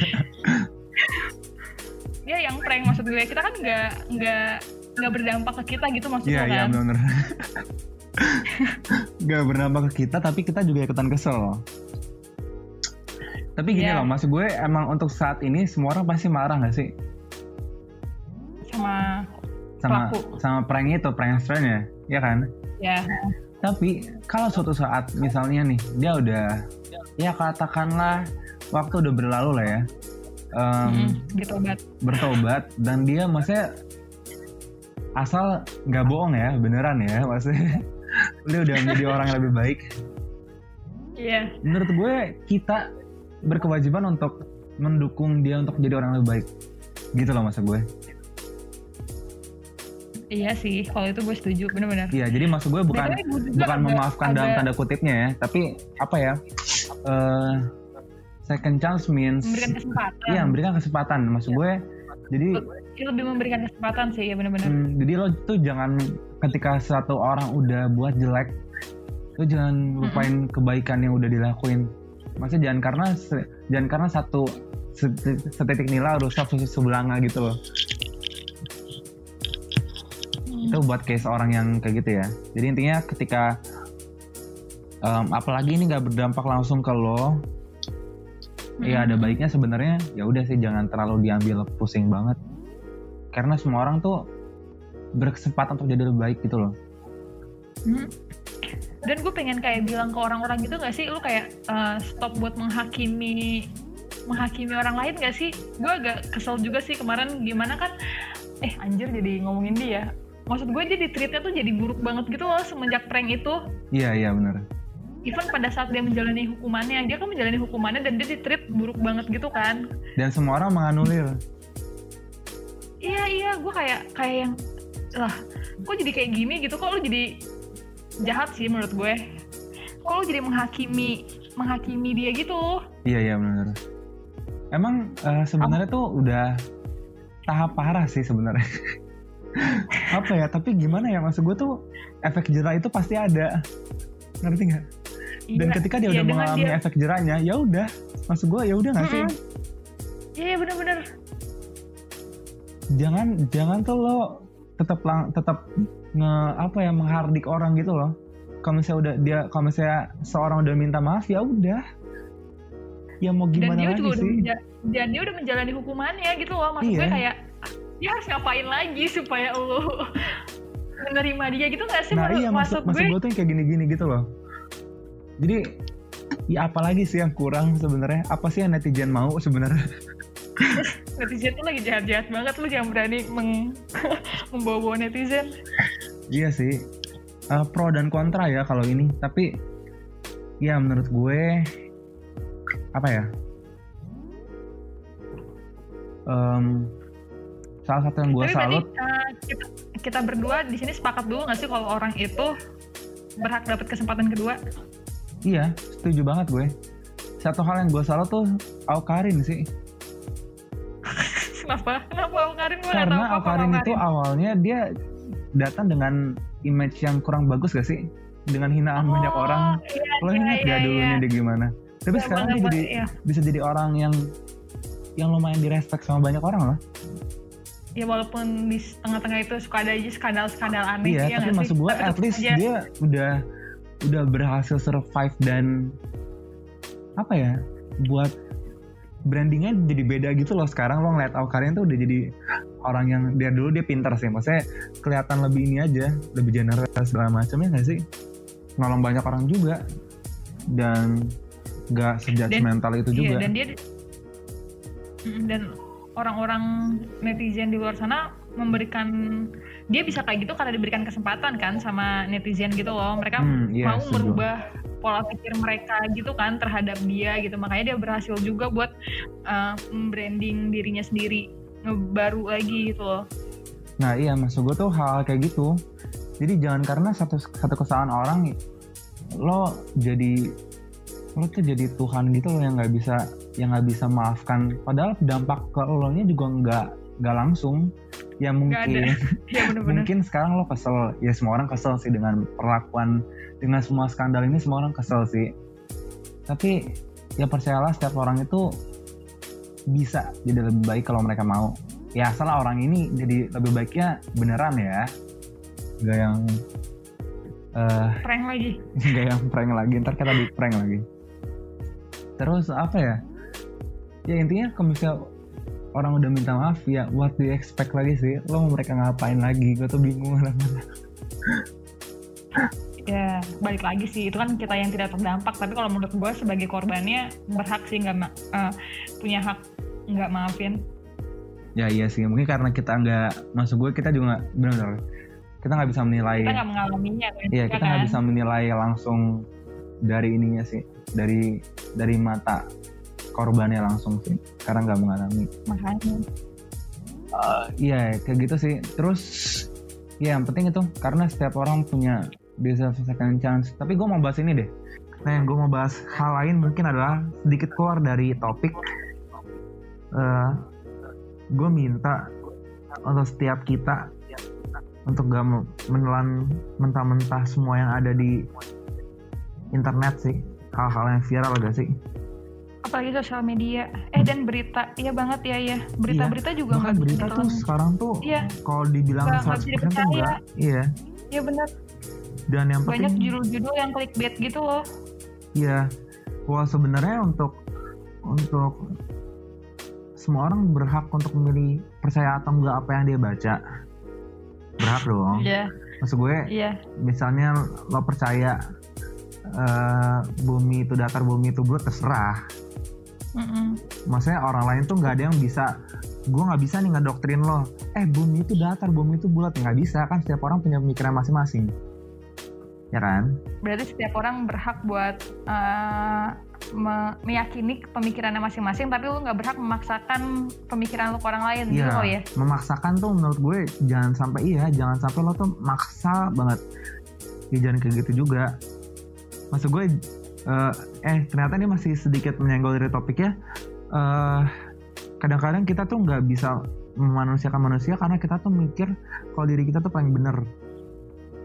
Iya yang prank maksud gue. Kita kan nggak nggak nggak berdampak ke kita gitu maksud Iya, lo iya kan? benar. Gak bernambah ke kita, tapi kita juga ikutan kesel. Tapi gini Iya. loh, maksud gue emang untuk saat ini semua orang pasti marah gak sih? Sama Sama Pelaku. sama prank itu, pranksternya, ya kan? ya. Tapi kalau suatu saat misalnya nih dia udah ya katakanlah waktu udah berlalu lah ya, Mm-mm, gitu banget. bertobat dan dia maksudnya asal nggak bohong ya, beneran ya, maksudnya dia udah menjadi orang yang lebih baik. Iya. Menurut gue kita berkewajiban untuk mendukung dia untuk jadi orang yang lebih baik, gitu loh maksud gue. Iya sih, kalau itu gue setuju, bener-bener. Iya, jadi maksud gue bukan bukan memaafkan dalam agak tanda kutipnya ya, tapi apa ya? eh, second chance means memberikan kesempatan. Iya, memberikan kesempatan. Maksud gue, jadi Ya, lebih memberikan kesempatan sih, ya bener-bener. hmm, jadi lo tuh jangan ketika satu orang udah buat jelek, lo jangan lupain kebaikan yang udah dilakuin. Maksudnya jangan karena jangan karena satu se- setetik nilai rusak susu sebelanga gitu loh. Hmm. itu buat case orang yang kayak gitu ya jadi intinya ketika um, apalagi ini nggak berdampak langsung ke lo ya ada baiknya sebenarnya ya udah sih jangan terlalu diambil pusing banget karena semua orang tuh berkesempatan untuk jadi lebih baik gitu loh Hmm. Dan gue pengen kayak bilang ke orang-orang gitu gak sih, lu kayak uh, stop buat menghakimi menghakimi orang lain gak sih? Gue agak kesel juga sih kemarin gimana kan, eh anjir jadi ngomongin dia. Maksud gue jadi treatnya tuh jadi buruk banget gitu loh semenjak prank itu. iya iya benar Even pada saat dia menjalani hukumannya, dia kan menjalani hukumannya dan dia di treat buruk banget gitu kan. dan semua orang menganulir Iya iya, gue kayak kayak yang lah, kok jadi kayak gini gitu? Kok lu jadi jahat sih menurut gue? Kok lu jadi menghakimi menghakimi dia gitu? iya iya benar emang eh, sebenarnya tuh udah tahap parah sih sebenarnya apa ya tapi gimana ya maksud gue tuh efek jerah itu pasti ada ngerti nggak dan Iya, ketika dia iya, udah mengalami dia- efek jerahnya ya udah maksud gue ya udah nggak sih. Iya iya bener-bener. jangan jangan tuh lo tetap lang tetap nge apa ya menghardik orang gitu loh kalau misalnya udah dia kalau misalnya seorang udah minta maaf ya udah ya mau Dan gimana dia lagi juga udah sih menja- dan dia udah menjalani hukumannya gitu loh. Maksud gue Iya. kayak dia harus ngapain lagi supaya lu menerima dia gitu gak sih? nah menurut- iya maksud maksud gue? gue tuh yang kayak gini-gini gitu loh jadi ya apalagi sih yang kurang sebenarnya apa sih yang netizen mau sebenarnya netizen tuh lagi jahat-jahat banget lu jangan berani meng membawa-bawa netizen. iya sih Eh, pro dan kontra ya kalau ini tapi ya menurut gue apa ya Em, salah satu yang gue berarti salut uh, kita, kita berdua di sini sepakat dulu nggak sih kalau orang itu berhak dapat kesempatan kedua? iya setuju banget gue satu hal yang gue salut tuh Aukarin sih Kenapa? Kenapa Aukarin? Gue tahu karena apa-apa Aukarin itu awalnya dia datang dengan image yang kurang bagus gak sih dengan hinaan banyak Oh, orang Iya, lo iya, ingat iya, gak dulunya iya. dia gimana tapi Iya, sekarang dia jadi iya. bisa jadi orang yang yang lumayan direspek sama banyak orang loh ya walaupun di tengah-tengah itu suka ada aja skandal-skandal aneh iya ya tapi maksud gue Tapi at least aja, dia udah udah berhasil survive dan apa ya buat brandingnya jadi beda gitu loh sekarang. Lo ngeliat Aukarin tuh udah jadi orang yang dia dulu dia pintar sih. Maksudnya kelihatan lebih ini aja lebih generous segala macamnya nggak sih? Nolong banyak orang juga dan gak sejudgmental itu iya, juga. dan dia dan orang-orang netizen di luar sana memberikan dia bisa kayak gitu karena diberikan kesempatan kan sama netizen gitu loh mereka Hmm, iya, mau setuju. merubah pola pikir mereka gitu kan terhadap dia gitu makanya dia berhasil juga buat uh, branding dirinya sendiri ngebaru lagi gitu loh Nah iya maksud gue tuh hal kayak gitu. Jadi jangan karena satu satu kesalahan orang lo jadi lo tuh jadi Tuhan gitu loh yang nggak bisa yang nggak bisa maafkan. Padahal dampak ke lo nya juga nggak nggak langsung. Ya mungkin. ya bener-bener. Mungkin sekarang lo kesel. Ya semua orang kesel sih dengan perlakuan dengan semua skandal ini semua orang kesel sih. Tapi ya percayalah setiap orang itu bisa jadi lebih baik kalau mereka mau. Ya salah orang ini jadi lebih baiknya beneran ya. Nggak yang eh prank lagi. nggak yang prank lagi. Ntar kita di prank lagi. Terus apa ya ya intinya kalau misalnya orang udah minta maaf ya what do you expect lagi sih? Lo mau mereka ngapain lagi? Gue tuh bingung lama-lama. ya balik lagi sih. Itu kan kita yang tidak terdampak. Tapi kalau menurut gue sebagai korbannya berhak sih nggak ma- eh, punya hak nggak maafin. Ya iya sih. Mungkin karena kita nggak masuk gue kita juga nggak benar kita nggak bisa menilai kita nggak mengalaminya kan? Iya ya kita nggak kan? bisa menilai langsung dari ininya sih dari dari mata korbannya langsung sih karena nggak mengalami. makanya Iya kayak gitu sih. Terus ya yang penting itu karena setiap orang punya deserve a second chance. Tapi gue mau bahas ini deh. Nah yang gue mau bahas hal lain mungkin adalah sedikit keluar dari topik. Eh gue minta untuk setiap kita untuk gak me- menelan mentah-mentah semua yang ada di internet sih hal-hal yang viral gak sih apalagi sosial media eh dan berita iya banget ya ya berita-berita Iya. juga nggak berita tuh sekarang tuh iya kalau dibilang Nggak- nggak 100% bisa dipercaya. Iya. iya benar Dan yang banyak penting judul-judul yang clickbait gitu loh Iya. Wah sebenarnya untuk untuk semua orang berhak untuk memilih percaya atau enggak apa yang dia baca. Berhak dong. iya Maksud gue iya misalnya lo percaya eh, bumi itu datar, bumi itu bulat terserah. Mm-mm. Maksudnya orang lain tuh nggak ada yang bisa gue nggak bisa nih ngedoktrin lo eh bumi itu datar bumi itu bulat nggak bisa kan setiap orang punya pemikiran masing-masing ya kan berarti setiap orang berhak buat eh, me- meyakini pemikirannya masing-masing tapi lu nggak berhak memaksakan pemikiran lu ke orang lain gitu Iya, loh ya memaksakan tuh menurut gue jangan sampai iya, jangan sampai lo tuh maksa banget. Ya jangan kayak gitu juga. Maksud gue, eh, eh ternyata ini masih sedikit menyenggol dari topiknya. Eh, kadang-kadang kita tuh nggak bisa memanusiakan manusia karena kita tuh mikir kalau diri kita tuh paling bener.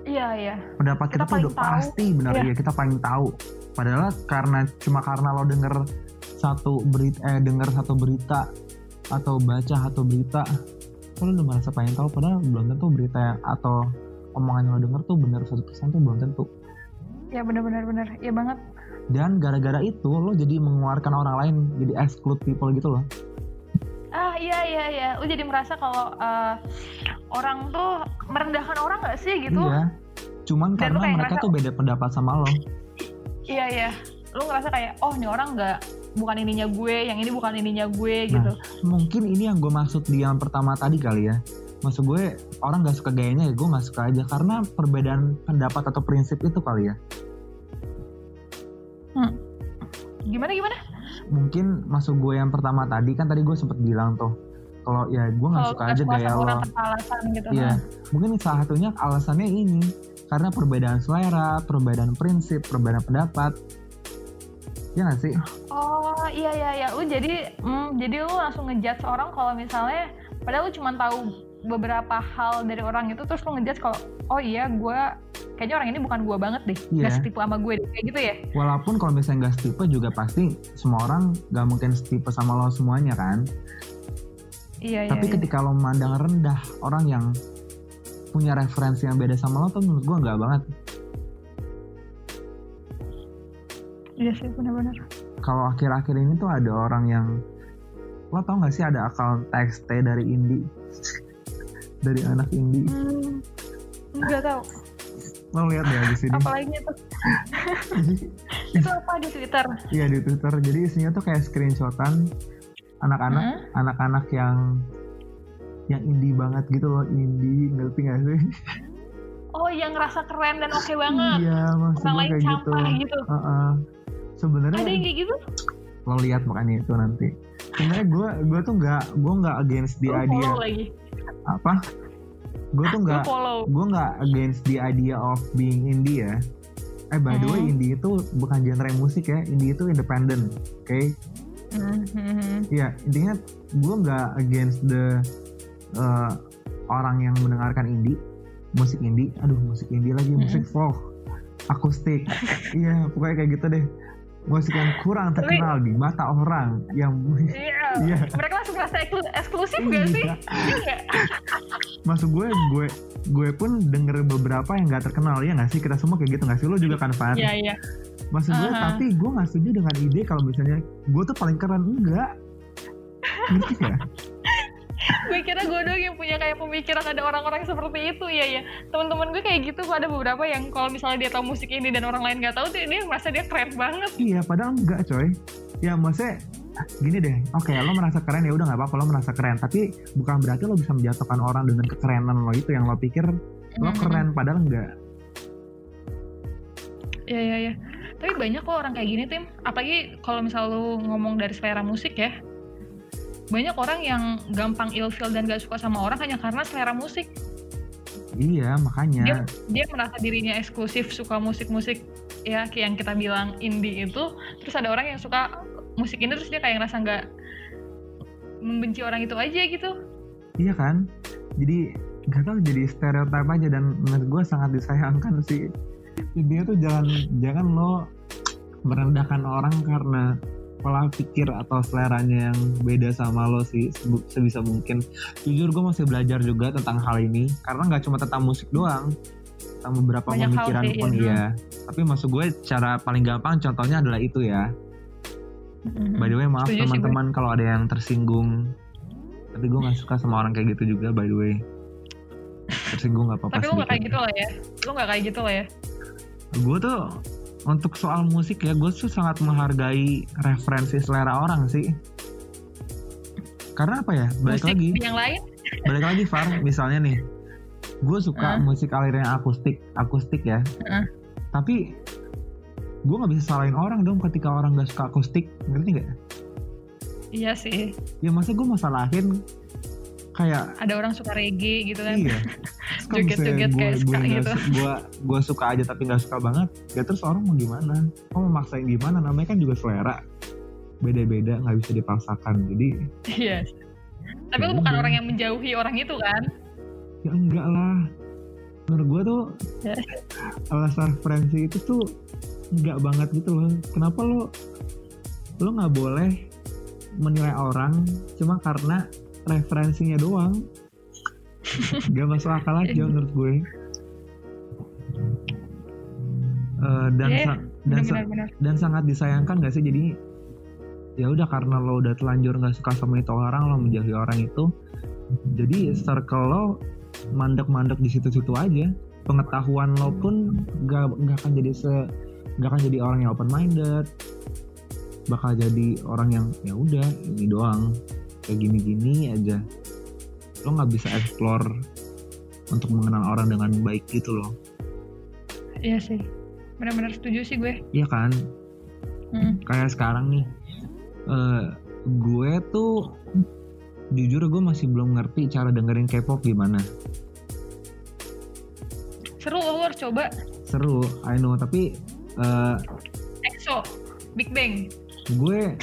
iya iya Pendapat kita, Kita tuh udah tahu. pasti bener Iya. ya kita paling tahu. Padahal karena cuma karena lo denger satu berita, eh denger satu berita atau baca satu berita, lo udah merasa paling tahu padahal belum tentu berita atau omongan yang lo denger tuh bener 100% tuh belum tentu. ya benar-benar benar ya banget Dan gara-gara itu lo jadi mengeluarkan orang lain, jadi exclude people gitu loh. ah iya iya iya lu jadi merasa kalau eh, orang tuh merendahkan orang nggak sih gitu Iya. Cuman Dan karena lo mereka ngerasa- tuh beda pendapat sama lo. iya iya lu ngerasa kayak oh ini orang nggak bukan ininya gue yang ini bukan ininya gue Nah. gitu Mungkin ini yang gue maksud di yang pertama tadi kali ya. Maksud gue orang gak suka gayanya ya gue gak suka aja karena perbedaan pendapat atau prinsip itu kali ya. Gimana gimana Mungkin masuk gue yang pertama tadi kan tadi gue sempet bilang tuh kalau ya gue nggak suka aja gaya lo. alasan gitu Iya. Nah. Mungkin salah satunya alasannya ini karena perbedaan selera, perbedaan prinsip, perbedaan pendapat. Ya gak sih? Oh iya iya iya, lu jadi hmm, jadi lu langsung ngejudge orang kalau misalnya padahal lu cuma tahu beberapa hal dari orang itu terus lu ngejudge kalau oh iya gue kayaknya orang ini bukan gue banget deh, Iya. nggak setipu sama gue deh kayak gitu ya? Walaupun kalau misalnya nggak setipe juga pasti semua orang gak mungkin setipe sama lo semuanya kan. Iya iya. Tapi iya. ketika lo memandang rendah orang yang punya referensi yang beda sama lo tuh menurut gue nggak banget. Iya sih benar-benar. Kalau akhir-akhir ini tuh ada orang yang lo tau gak sih ada akun TXT dari indie dari anak indie Hmm, nggak tahu. lo lihat ya di sini Apalagi itu itu apa di Twitter? Iya di Twitter. Jadi isinya tuh kayak screenshotan anak-anak Hmm? anak-anak yang yang indie banget gitu loh, indie ngerti gak sih? Oh yang ngerasa keren dan oke banget. Iya, maksud Orang gue lain kayak gitu. gitu. Heeh. Sebenarnya Ada yang kayak gitu? lo lihat makanya itu nanti. Sebenarnya gue gue tuh nggak gue nggak against follow lagi. Apa? Gue tuh Lu nggak gue nggak against the idea of being indie ya. Eh by the way Hmm. indie itu bukan genre musik ya, indie itu independent, oke? Hmm, hmm. Iya intinya gue nggak against the uh, orang yang mendengarkan indie, musik indie. Aduh musik indie lagi, musik folk, akustik. iya pokoknya kayak gitu deh. Musik yang kurang Tapi- terkenal di mata orang yang Iya. Iya. Mereka langsung ngerasa eksklu- eksklusif gak sih? Iya. Iya? Maksud gue, gue gue pun denger beberapa yang nggak terkenal ya nggak sih kita semua kayak gitu nggak sih lo juga kan Fan? Iya iya. Maksud gue Aha. tapi gue nggak setuju dengan ide kalau misalnya gue tuh paling keren enggak. Ngerti ya? gue kira gue doang yang punya kayak pemikiran ada orang-orang seperti itu ya ya teman-teman gue kayak gitu ada beberapa yang kalau misalnya dia tahu musik ini dan orang lain nggak tahu tuh dia merasa dia keren banget Iya, padahal enggak coy. Ya maksudnya gini deh, oke lo merasa keren ya udah nggak apa-apa lo merasa keren, tapi bukan berarti lo bisa menjatuhkan orang dengan kekerenan lo itu yang lo pikir lo keren, padahal enggak. Iya iya iya. Tapi banyak kok orang kayak gini tim. Apalagi kalau misal lu ngomong dari selera musik ya. Banyak orang yang gampang ilfeel dan gak suka sama orang hanya karena selera musik. Iya, makanya. Dia dia merasa dirinya eksklusif suka musik-musik ya kayak yang kita bilang indie itu. Terus ada orang yang suka musik ini terus dia kayak ngerasa nggak membenci orang itu aja gitu. Iya kan? Jadi nggak tahu jadi stereotip aja dan menurut gue sangat disayangkan sih. Intinya tuh jangan jangan lo merendahkan orang karena pola pikir atau seleranya yang beda sama lo sih sebisa mungkin jujur gue masih belajar juga tentang hal ini karena nggak cuma tentang musik doang tentang beberapa Banyak pemikiran pun ya. iya tapi maksud gue cara paling gampang contohnya adalah itu ya by the way maaf teman-teman kalau ada yang tersinggung tapi gue nggak suka sama orang kayak gitu juga by the way tersinggung nggak apa-apa Tapi lu gak kayak sedikit. gitu lah ya. Lu gak kayak gitu lah ya. gue tuh untuk soal musik ya gue tuh sangat menghargai referensi selera orang sih karena apa ya balik Musik lagi yang lain. balik lagi Far misalnya nih gue suka Heeh. musik aliran akustik akustik ya Heeh. tapi gue nggak bisa salahin orang dong ketika orang gak suka akustik ngerti nggak Iya sih. ya masa gue mau salahin kayak Ada orang suka reggae gitu kan. iya Joget-joget kayak suka gue gitu. gue gue suka aja tapi nggak suka banget ya terus orang mau gimana kok mau maksain gimana namanya kan juga selera beda-beda nggak bisa dipaksakan jadi Iya. Tapi lu bukan Iya. orang yang menjauhi orang itu kan? ya enggak lah menurut gue tuh Ya. alasan referensi itu tuh enggak banget gitu loh kenapa lo lo nggak boleh menilai orang cuma karena referensinya doang. Gak masuk akal aja menurut gue. Eh, dan Iya, sa- dan sa- dan sangat disayangkan gak sih? Jadi ya udah karena lo udah telanjur nggak suka sama itu orang lo menjauhi orang itu jadi circle lo mandek-mandek di situ-situ aja. Pengetahuan lo pun gak, nggak akan jadi se nggak akan jadi orang yang open minded bakal jadi orang yang ya udah ini doang kayak gini-gini aja lo nggak bisa explore untuk mengenal orang dengan baik gitu loh Iya sih. Benar-benar setuju sih gue. Iya kan Hmm. kayak sekarang nih eh gue tuh jujur gue masih belum ngerti cara dengerin K-pop gimana Seru lo harus coba. seru I know tapi eh EXO, Big Bang. gue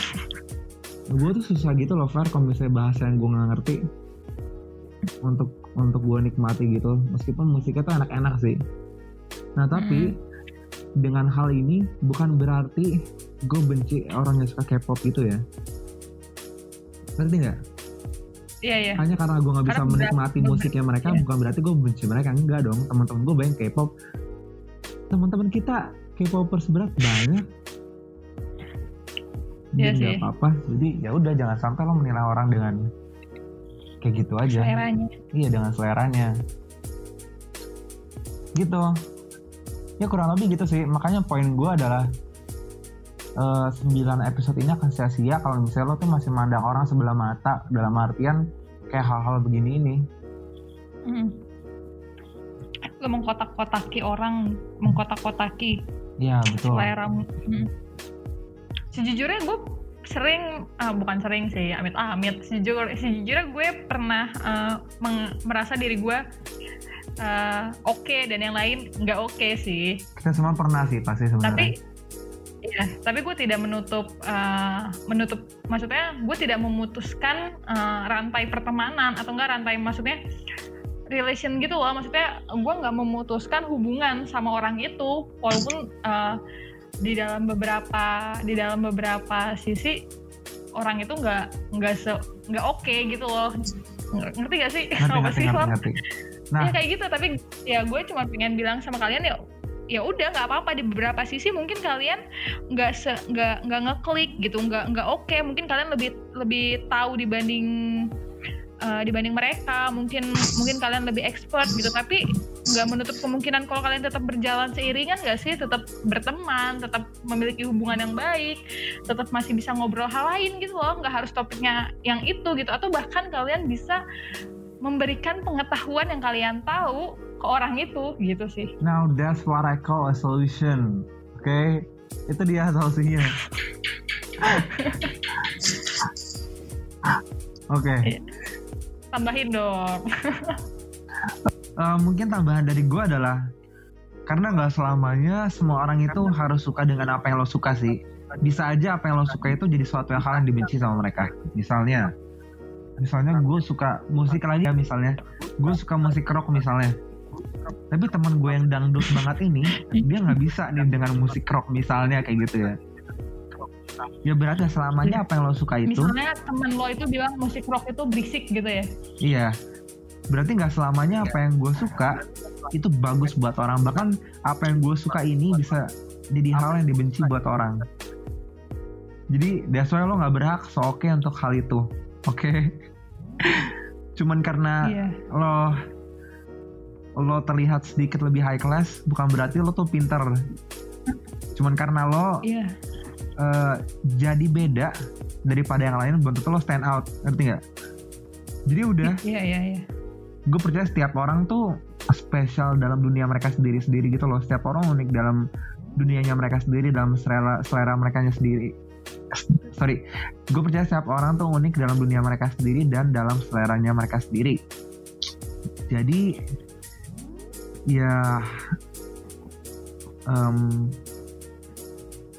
gue tuh susah gitu loh Far kalau misalnya bahasa yang gue nggak ngerti. Untuk untuk gue nikmati gitu meskipun musiknya tuh enak-enak sih. Nah tapi dengan hal ini bukan berarti gue benci orang yang suka K-pop gitu ya. Ngerti nggak? Iya iya. hanya karena gue nggak bisa Karena menikmati beberapa- musiknya mereka iya. bukan berarti gue benci mereka enggak dong. Teman-teman gue banyak K-pop. Teman-teman kita K-popers berat banyak Iya jadi nggak sih. apa-apa jadi ya udah jangan sampai lo menilai orang dengan kayak gitu aja Seleranya. iya dengan seleranya gitu ya kurang lebih gitu sih makanya poin gue adalah 9 episode ini akan sia-sia kalau misalnya lo tuh masih mandang orang sebelah mata dalam artian kayak hal-hal begini ini Hmm. Lo mengkotak-kotaki orang, mengkotak-kotaki Iya betul. selera. Hmm. Sejujurnya gue sering, ah, bukan sering sih, amit-amit. Sejujur, sejujurnya gue pernah meng- merasa diri gue eh, oke dan yang lain nggak oke sih. Kita semua pernah sih pasti sebenarnya. Tapi ya, tapi gue tidak menutup eh, menutup maksudnya gue tidak memutuskan eh, rantai pertemanan atau enggak rantai maksudnya relation gitu loh maksudnya gue nggak memutuskan hubungan sama orang itu walaupun eh, di dalam beberapa di dalam beberapa sisi orang itu nggak nggak se nggak oke gitu loh. Ng- ngerti gak sih? Ngerti ngerti sih ngerti, ngerti. Nah. ya kayak gitu tapi ya gue cuma pengen bilang sama kalian ya ya udah nggak apa-apa di beberapa sisi mungkin kalian nggak se nggak nggak ngeklik gitu nggak nggak oke. Mungkin kalian lebih lebih tahu dibanding eh, dibanding mereka mungkin mungkin kalian lebih expert gitu tapi nggak menutup kemungkinan kalau kalian tetap berjalan seiringan nggak sih tetap berteman tetap memiliki hubungan yang baik tetap masih bisa ngobrol hal lain gitu loh nggak harus topiknya yang itu gitu atau bahkan kalian bisa memberikan pengetahuan yang kalian tahu ke orang itu gitu sih. now that's what I call a solution. Oke, itu dia solusinya. Oke, Tambahin dong. eh, mungkin tambahan dari gue adalah karena nggak selamanya semua orang itu harus suka dengan apa yang lo suka sih. Bisa aja apa yang lo suka itu jadi suatu yang hal yang dibenci sama mereka. Misalnya, misalnya gue suka musik lagi ya misalnya, gue suka musik rock misalnya. Tapi teman gue yang dangdut banget ini, dia nggak bisa nih dengan musik rock misalnya kayak gitu ya. Ya berarti selamanya apa yang lo suka itu? Misalnya temen lo itu bilang musik rock itu berisik gitu ya? Iya. Berarti nggak selamanya apa yang gue suka itu bagus buat orang. Bahkan apa yang gue suka ini bisa jadi hal yang dibenci buat orang. Jadi that's why lo nggak berhak so oke okay untuk hal itu. Oke? Okay? cuman karena Iya. lo lo terlihat sedikit lebih high class bukan berarti lo tuh pinter. Cuman karena lo iya eh, jadi beda daripada yang lain tentu lo stand out. Ngerti nggak? Jadi udah iya iya iya gue percaya setiap orang tuh spesial dalam dunia mereka sendiri-sendiri gitu loh. Setiap orang unik dalam dunianya mereka sendiri dalam selera selera mereka sendiri. Sorry. Gue percaya setiap orang tuh unik dalam dunia mereka sendiri dan dalam seleranya mereka sendiri. Jadi ya em,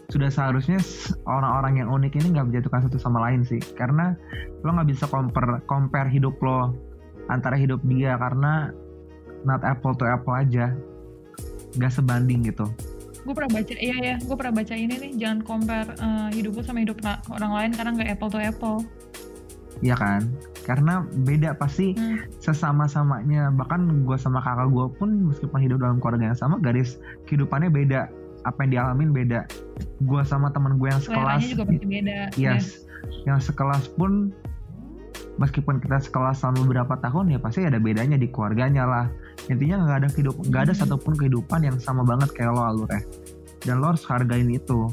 sudah seharusnya orang-orang yang unik ini nggak menjatuhkan satu sama lain sih. Karena lo nggak bisa compare compare hidup lo antara hidup dia karena not apple to apple aja. Nggak sebanding gitu. Gue pernah baca iya ya gue pernah baca ini nih jangan compare eh, hidup lu sama hidup orang lain karena nggak apple to apple. Ya kan? Karena beda pasti Hmm. sesama-samanya. Bahkan gue sama kakak gue pun meskipun hidup dalam keluarga yang sama garis kehidupannya beda apa yang dialamin beda. Gue sama teman gue yang sekelas seleranya juga pasti beda ya. yes. Yang sekelas pun meskipun kita sekelas selama beberapa tahun ya pasti ada bedanya di keluarganya lah. Intinya nggak ada hidup nggak ada Hmm. satupun kehidupan yang sama banget kayak lo alurnya dan lo harus hargain itu.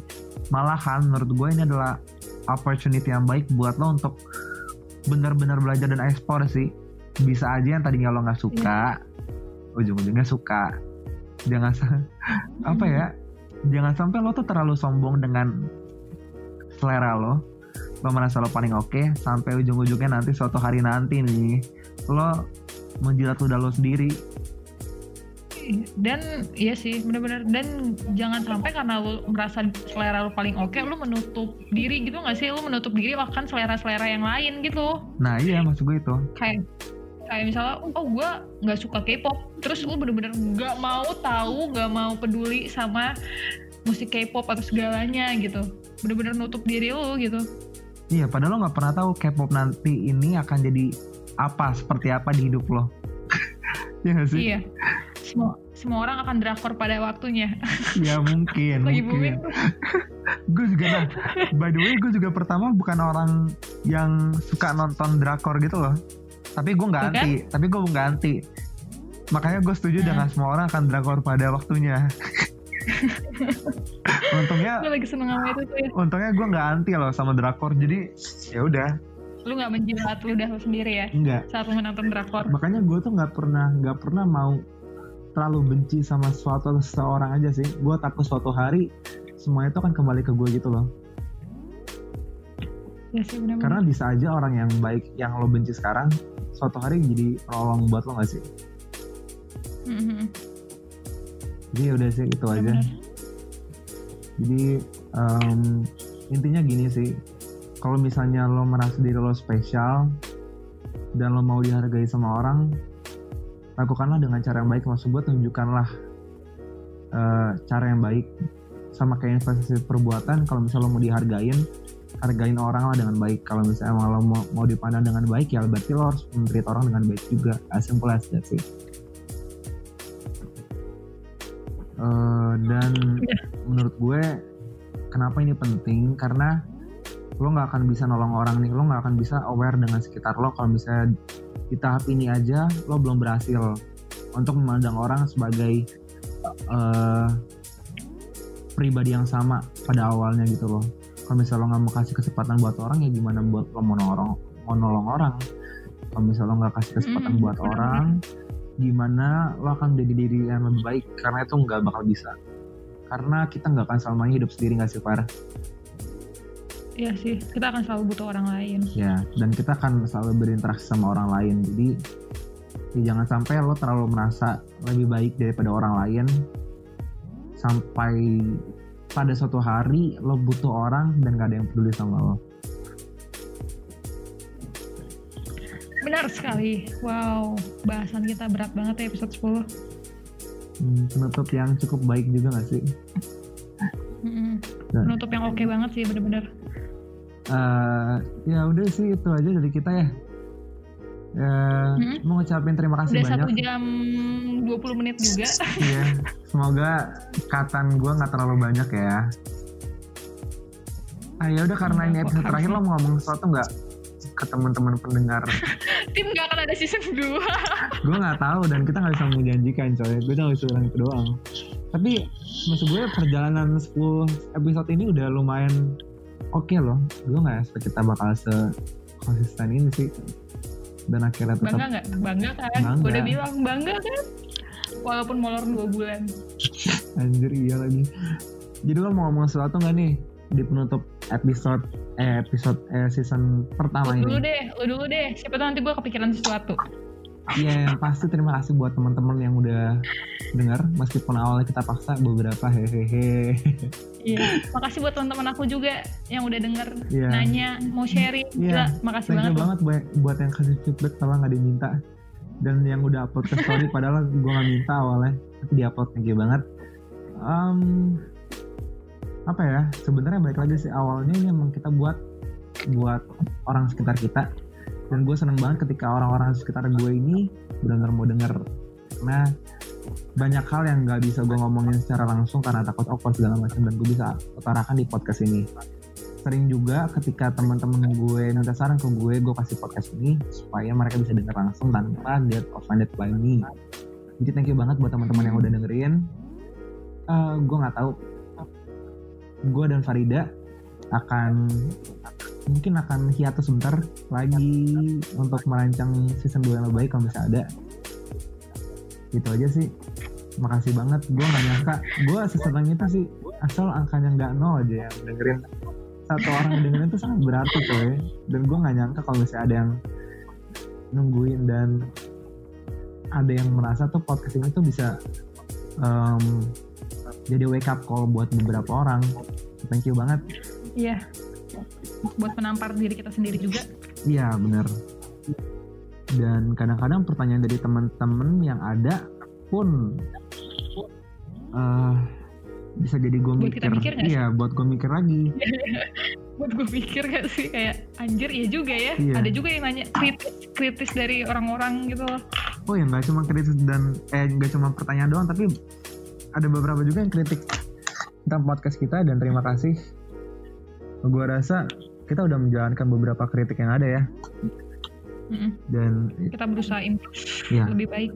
Malahan menurut gue ini adalah opportunity yang baik buat lo untuk benar-benar belajar dan ekspor sih. Bisa aja yang tadinya lo nggak suka ujung-ujungnya suka. Jangan sa- apa ya jangan sampai lo tuh terlalu sombong dengan selera lo. Lo merasa lo paling oke sampai ujung-ujungnya nanti suatu hari nanti nih lo menjilat ludah lo sendiri. Dan iya sih benar-benar dan jangan sampai karena lu merasa selera lu paling oke lu menutup diri gitu nggak sih? Lu menutup diri akan selera-selera yang lain gitu. Nah iya maksud gue itu. Kayak kayak misalnya oh gue nggak suka K-pop. Terus lu bener-bener nggak mau tahu nggak mau peduli sama musik K-pop atau segalanya gitu. Bener-bener nutup diri lu gitu. Iya padahal lo nggak pernah tahu K-pop nanti ini akan jadi apa seperti apa di hidup lo. Ya nggak sih? Iya. Semua semua orang akan drakor pada waktunya. Ya mungkin lagi mungkin. gue juga nah by the way gue juga pertama bukan orang yang suka nonton drakor gitu loh tapi gue nggak anti tapi gue nggak anti makanya gue setuju Nah. dengan semua orang akan drakor pada waktunya. Untungnya gue lagi seneng sama itu tuh ya untungnya gue nggak anti loh sama drakor. Jadi ya udah. Lu nggak menjilat ludah lu sendiri ya? Enggak saat lu menonton drakor? Makanya gue tuh nggak pernah nggak pernah mau terlalu benci sama suatu seseorang aja sih. Gue takut suatu hari semua itu akan kembali ke gue gitu loh. Ya sih benar karena bisa aja orang yang baik yang lo benci sekarang suatu hari jadi penolong buat lo gak sih? Jadi udah sih itu aja. Jadi em, intinya gini sih. Kalau misalnya lo merasa diri lo spesial dan lo mau dihargai sama orang lakukanlah dengan cara yang baik. Maksud gue tunjukkanlah eh, cara yang baik sama kayak investasi perbuatan. Kalau misalnya lo mau dihargain hargain orang lah dengan baik. Kalau misalnya emang lo mau, mau dipandang dengan baik ya berarti lo harus memberi orang dengan baik juga. As simple sih. Eh, dan menurut gue kenapa ini penting? Karena lo nggak akan bisa nolong orang nih. Lo nggak akan bisa aware dengan sekitar lo. Kalau misalnya di tahap ini aja lo belum berhasil untuk memandang orang sebagai eh, pribadi yang sama pada awalnya gitu loh kalau misalnya lo nggak mau kasih kesempatan buat orang ya gimana buat lo mau nolong mau nolong orang? Kalau misalnya lo nggak kasih kesempatan Mm, buat orang gimana lo akan jadi diri yang lebih baik? Karena itu nggak bakal bisa. Karena kita nggak akan selamanya hidup sendiri nggak sih Farah Iya sih, kita akan selalu butuh orang lain. ya dan kita akan selalu berinteraksi sama orang lain. Jadi ya jangan sampai lo terlalu merasa lebih baik daripada orang lain sampai pada suatu hari lo butuh orang dan gak ada yang peduli sama lo Benar sekali. Wow, bahasan kita berat banget ya episode 10. hmm, penutup yang cukup baik juga gak sih. Nah. Penutup yang oke banget sih bener-bener. uh, ya udah sih itu aja dari kita ya Uh, hmm? mau ngucapin terima kasih Udah banyak. Udah satu jam 20 menit juga. Iya, semoga katan gue nggak terlalu banyak ya. Ah ya udah karena ini episode terakhir lo mau ngomong sesuatu nggak ke teman-teman pendengar? Tim nggak akan ada season 2 Gue nggak tahu dan kita nggak bisa menjanjikan coy. Gue cuma bisa bilang itu doang. Tapi maksud gue perjalanan 10 episode ini udah lumayan oke okay loh. Gue nggak expect kita bakal se konsisten ini sih dan akhirnya tetap bangga nggak? Bangga kan? Bangga. udah bilang bangga kan? Walaupun molor dua bulan. Anjir iya lagi. Jadi lo mau ngomong sesuatu nggak nih? Di penutup episode eh episode eh season pertama lu ini. dulu deh lu dulu deh. Siapa tahu nanti gue kepikiran sesuatu Iya, yang pasti terima kasih buat teman-teman yang udah dengar meskipun awalnya kita paksa beberapa hehehe. Iya, makasih buat teman-teman aku juga yang udah denger yeah. nanya, mau sharing. Iya, Gila, makasih Thank banget. you banget buat, buat yang kasih feedback kalau nggak diminta dan yang udah upload ke story padahal gue nggak minta awalnya tapi di upload thank you banget. Um, apa ya sebenarnya baik lagi sih awalnya ini emang kita buat buat orang sekitar kita dan gue seneng banget ketika orang-orang sekitar gue ini benar-benar mau denger. Karena banyak hal yang nggak bisa gue ngomongin secara langsung karena takut awkward segala macam dan gue bisa utarakan di podcast ini. Sering juga ketika teman-teman gue minta saran ke gue gue kasih podcast ini supaya mereka bisa denger langsung tanpa get offended by me. Jadi thank you banget buat teman-teman yang udah dengerin. Uh, gue nggak tahu. Gue dan Farida akan mungkin akan hiatus sebentar lagi untuk merancang season 2 yang lebih baik kalau bisa ada. Gitu aja sih. Makasih banget. Gue gak nyangka. Gue sesenang itu sih asal angkanya nggak nol aja yang dengerin. Satu orang yang dengerin itu sangat berarti coy. Dan gue gak nyangka kalau misalnya ada yang nungguin dan ada yang merasa tuh podcast ini tuh bisa um, jadi wake up call buat beberapa orang. Thank you banget. Iya buat menampar diri kita sendiri juga. Iya bener dan kadang-kadang pertanyaan dari teman-teman yang ada pun uh, bisa jadi gue mikir, mikir iya buat gue mikir lagi. Buat gue mikir gak sih? Kayak anjir iya juga ya. Iya. ada juga yang nanya kritis kritis dari orang-orang gitu loh. Oh ya nggak cuma kritis dan eh nggak cuma pertanyaan doang tapi ada beberapa juga yang kritik tentang podcast kita dan terima kasih gue rasa kita udah menjalankan beberapa kritik yang ada ya. Mm-hmm. dan kita berusaha ya. lebih baik.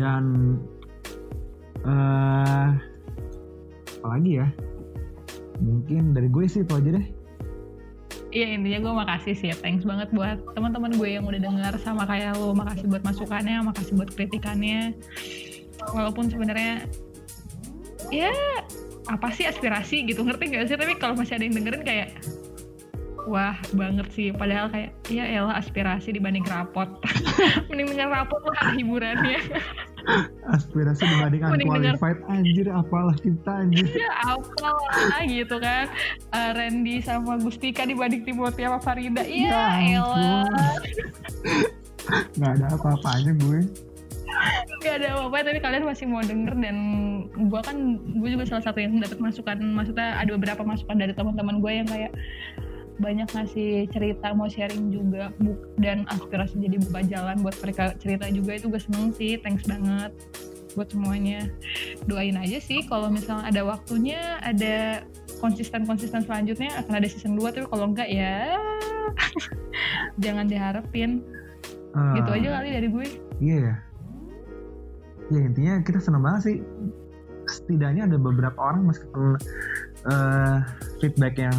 Dan uh, apa lagi ya? Mungkin dari gue sih itu aja deh. Iya intinya gue makasih sih ya. Thanks banget buat teman-teman gue yang udah dengar sama kayak lo. Makasih buat masukannya makasih buat kritikannya. Walaupun sebenarnya ya apa sih aspirasi gitu? Ngerti gak sih? Tapi kalau masih ada yang dengerin kayak wah banget sih. Padahal kayak ya elah aspirasi dibanding rapot. Mending denger rapot lah hiburannya. Aspirasi dibanding unqualified denger... anjir apalah kita anjir. Ya apalah gitu kan. Uh, Randy sama Gustika dibanding Timothy sama Farida. Ya, ya elah. Nggak ada apa-apanya gue Gak ada apa-apa tapi kalian masih mau denger dan gue kan gue juga salah satu yang dapat masukan maksudnya ada beberapa masukan dari teman-teman gue yang kayak banyak ngasih cerita mau sharing juga dan aspirasi jadi buka jalan buat mereka cerita juga. Itu gue seneng sih thanks banget buat semuanya. Doain aja sih kalau misalnya ada waktunya ada konsisten konsisten selanjutnya akan ada season 2 tapi kalau enggak ya jangan diharapin. Uh, gitu aja kali dari gue. Iya. yeah. Ya intinya kita seneng banget sih. Setidaknya ada beberapa orang meskipun uh, feedback yang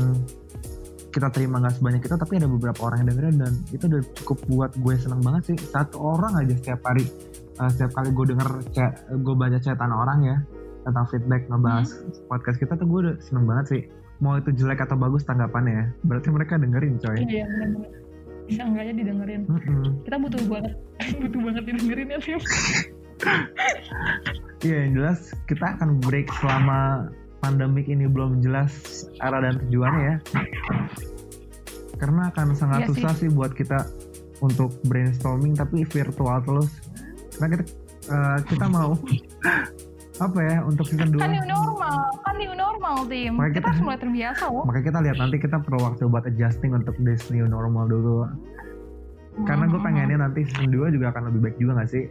kita terima nggak sebanyak itu tapi ada beberapa orang yang dengerin dan itu udah cukup buat gue seneng banget sih. Satu orang aja setiap hari uh, setiap kali gue denger chat gue baca chatan orang ya tentang feedback ngebahas hmm. podcast kita tuh gue udah seneng banget sih. Mau itu jelek atau bagus tanggapannya ya berarti mereka dengerin coy. Iya benar bisa enggaknya didengerin? Mm -hmm. kita butuh banget butuh banget didengerin ya sih Iya yang jelas kita akan break selama pandemik ini belum jelas arah dan tujuannya ya. Karena akan sangat ya susah sih. sih buat kita untuk brainstorming tapi virtual terus. Karena kita uh, kita mau apa ya untuk season 2 kan new normal kan new normal tim. Makanya kita, kita- harus mulai terbiasa loh. Makanya kita lihat nanti kita perlu waktu buat adjusting untuk this new normal dulu. Karena gue Hmm. pengennya nanti season 2 juga akan lebih baik juga gak sih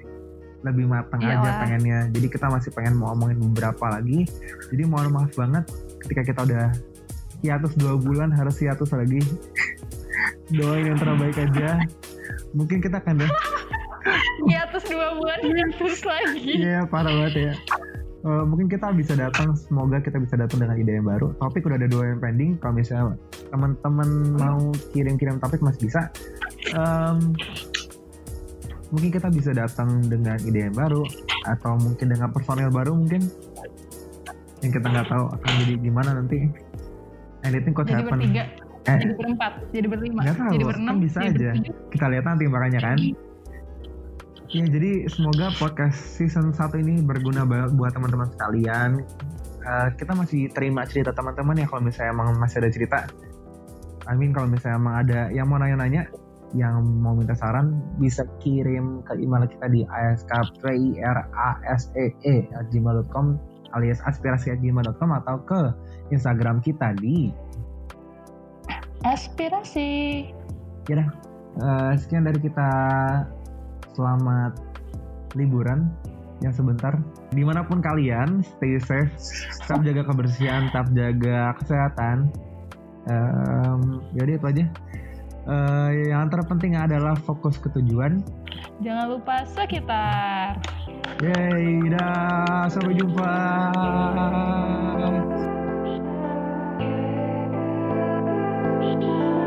lebih matang aja pengennya. Jadi kita masih pengen mau ngomongin beberapa lagi. Jadi mohon maaf banget ketika kita udah hiatus dua bulan harus hiatus lagi. Doain yang terbaik aja. Mungkin kita akan deh. Di atas dua bulan terus lagi. Iya parah banget ya. Eh, mungkin kita bisa datang, semoga kita bisa datang dengan ide yang baru. Topik udah ada dua yang pending. Kalau misalnya teman-teman mau kirim-kirim topik masih bisa. Em, mungkin kita bisa datang dengan ide yang baru atau mungkin dengan personil baru mungkin yang kita nggak tahu akan jadi gimana nanti. Anything could jadi happen. bertiga Eh. jadi berempat jadi berlima Nggak tahu, jadi kan berenam bisa jadi aja. bertujuh. Kita lihat nanti makanya kan. Ya jadi semoga podcast season 1 ini berguna banget buat teman-teman sekalian. Eh, kita masih terima cerita teman-teman ya kalau misalnya emang masih ada cerita. I mean kalau misalnya emang ada yang mau nanya-nanya, yang mau minta saran bisa kirim ke email kita di askprasee at gmail.com alias aspirasi at gmail.com atau ke Instagram kita di aspirasi. Eh, sekian dari kita. Selamat liburan yang sebentar. Di mana pun kalian stay safe tetap jaga kebersihan tetap jaga kesehatan. Um, yaudah itu aja Uh, yang terpenting adalah fokus ke tujuan. Jangan lupa sekitar. Yeay, dah sampai jumpa. Thank.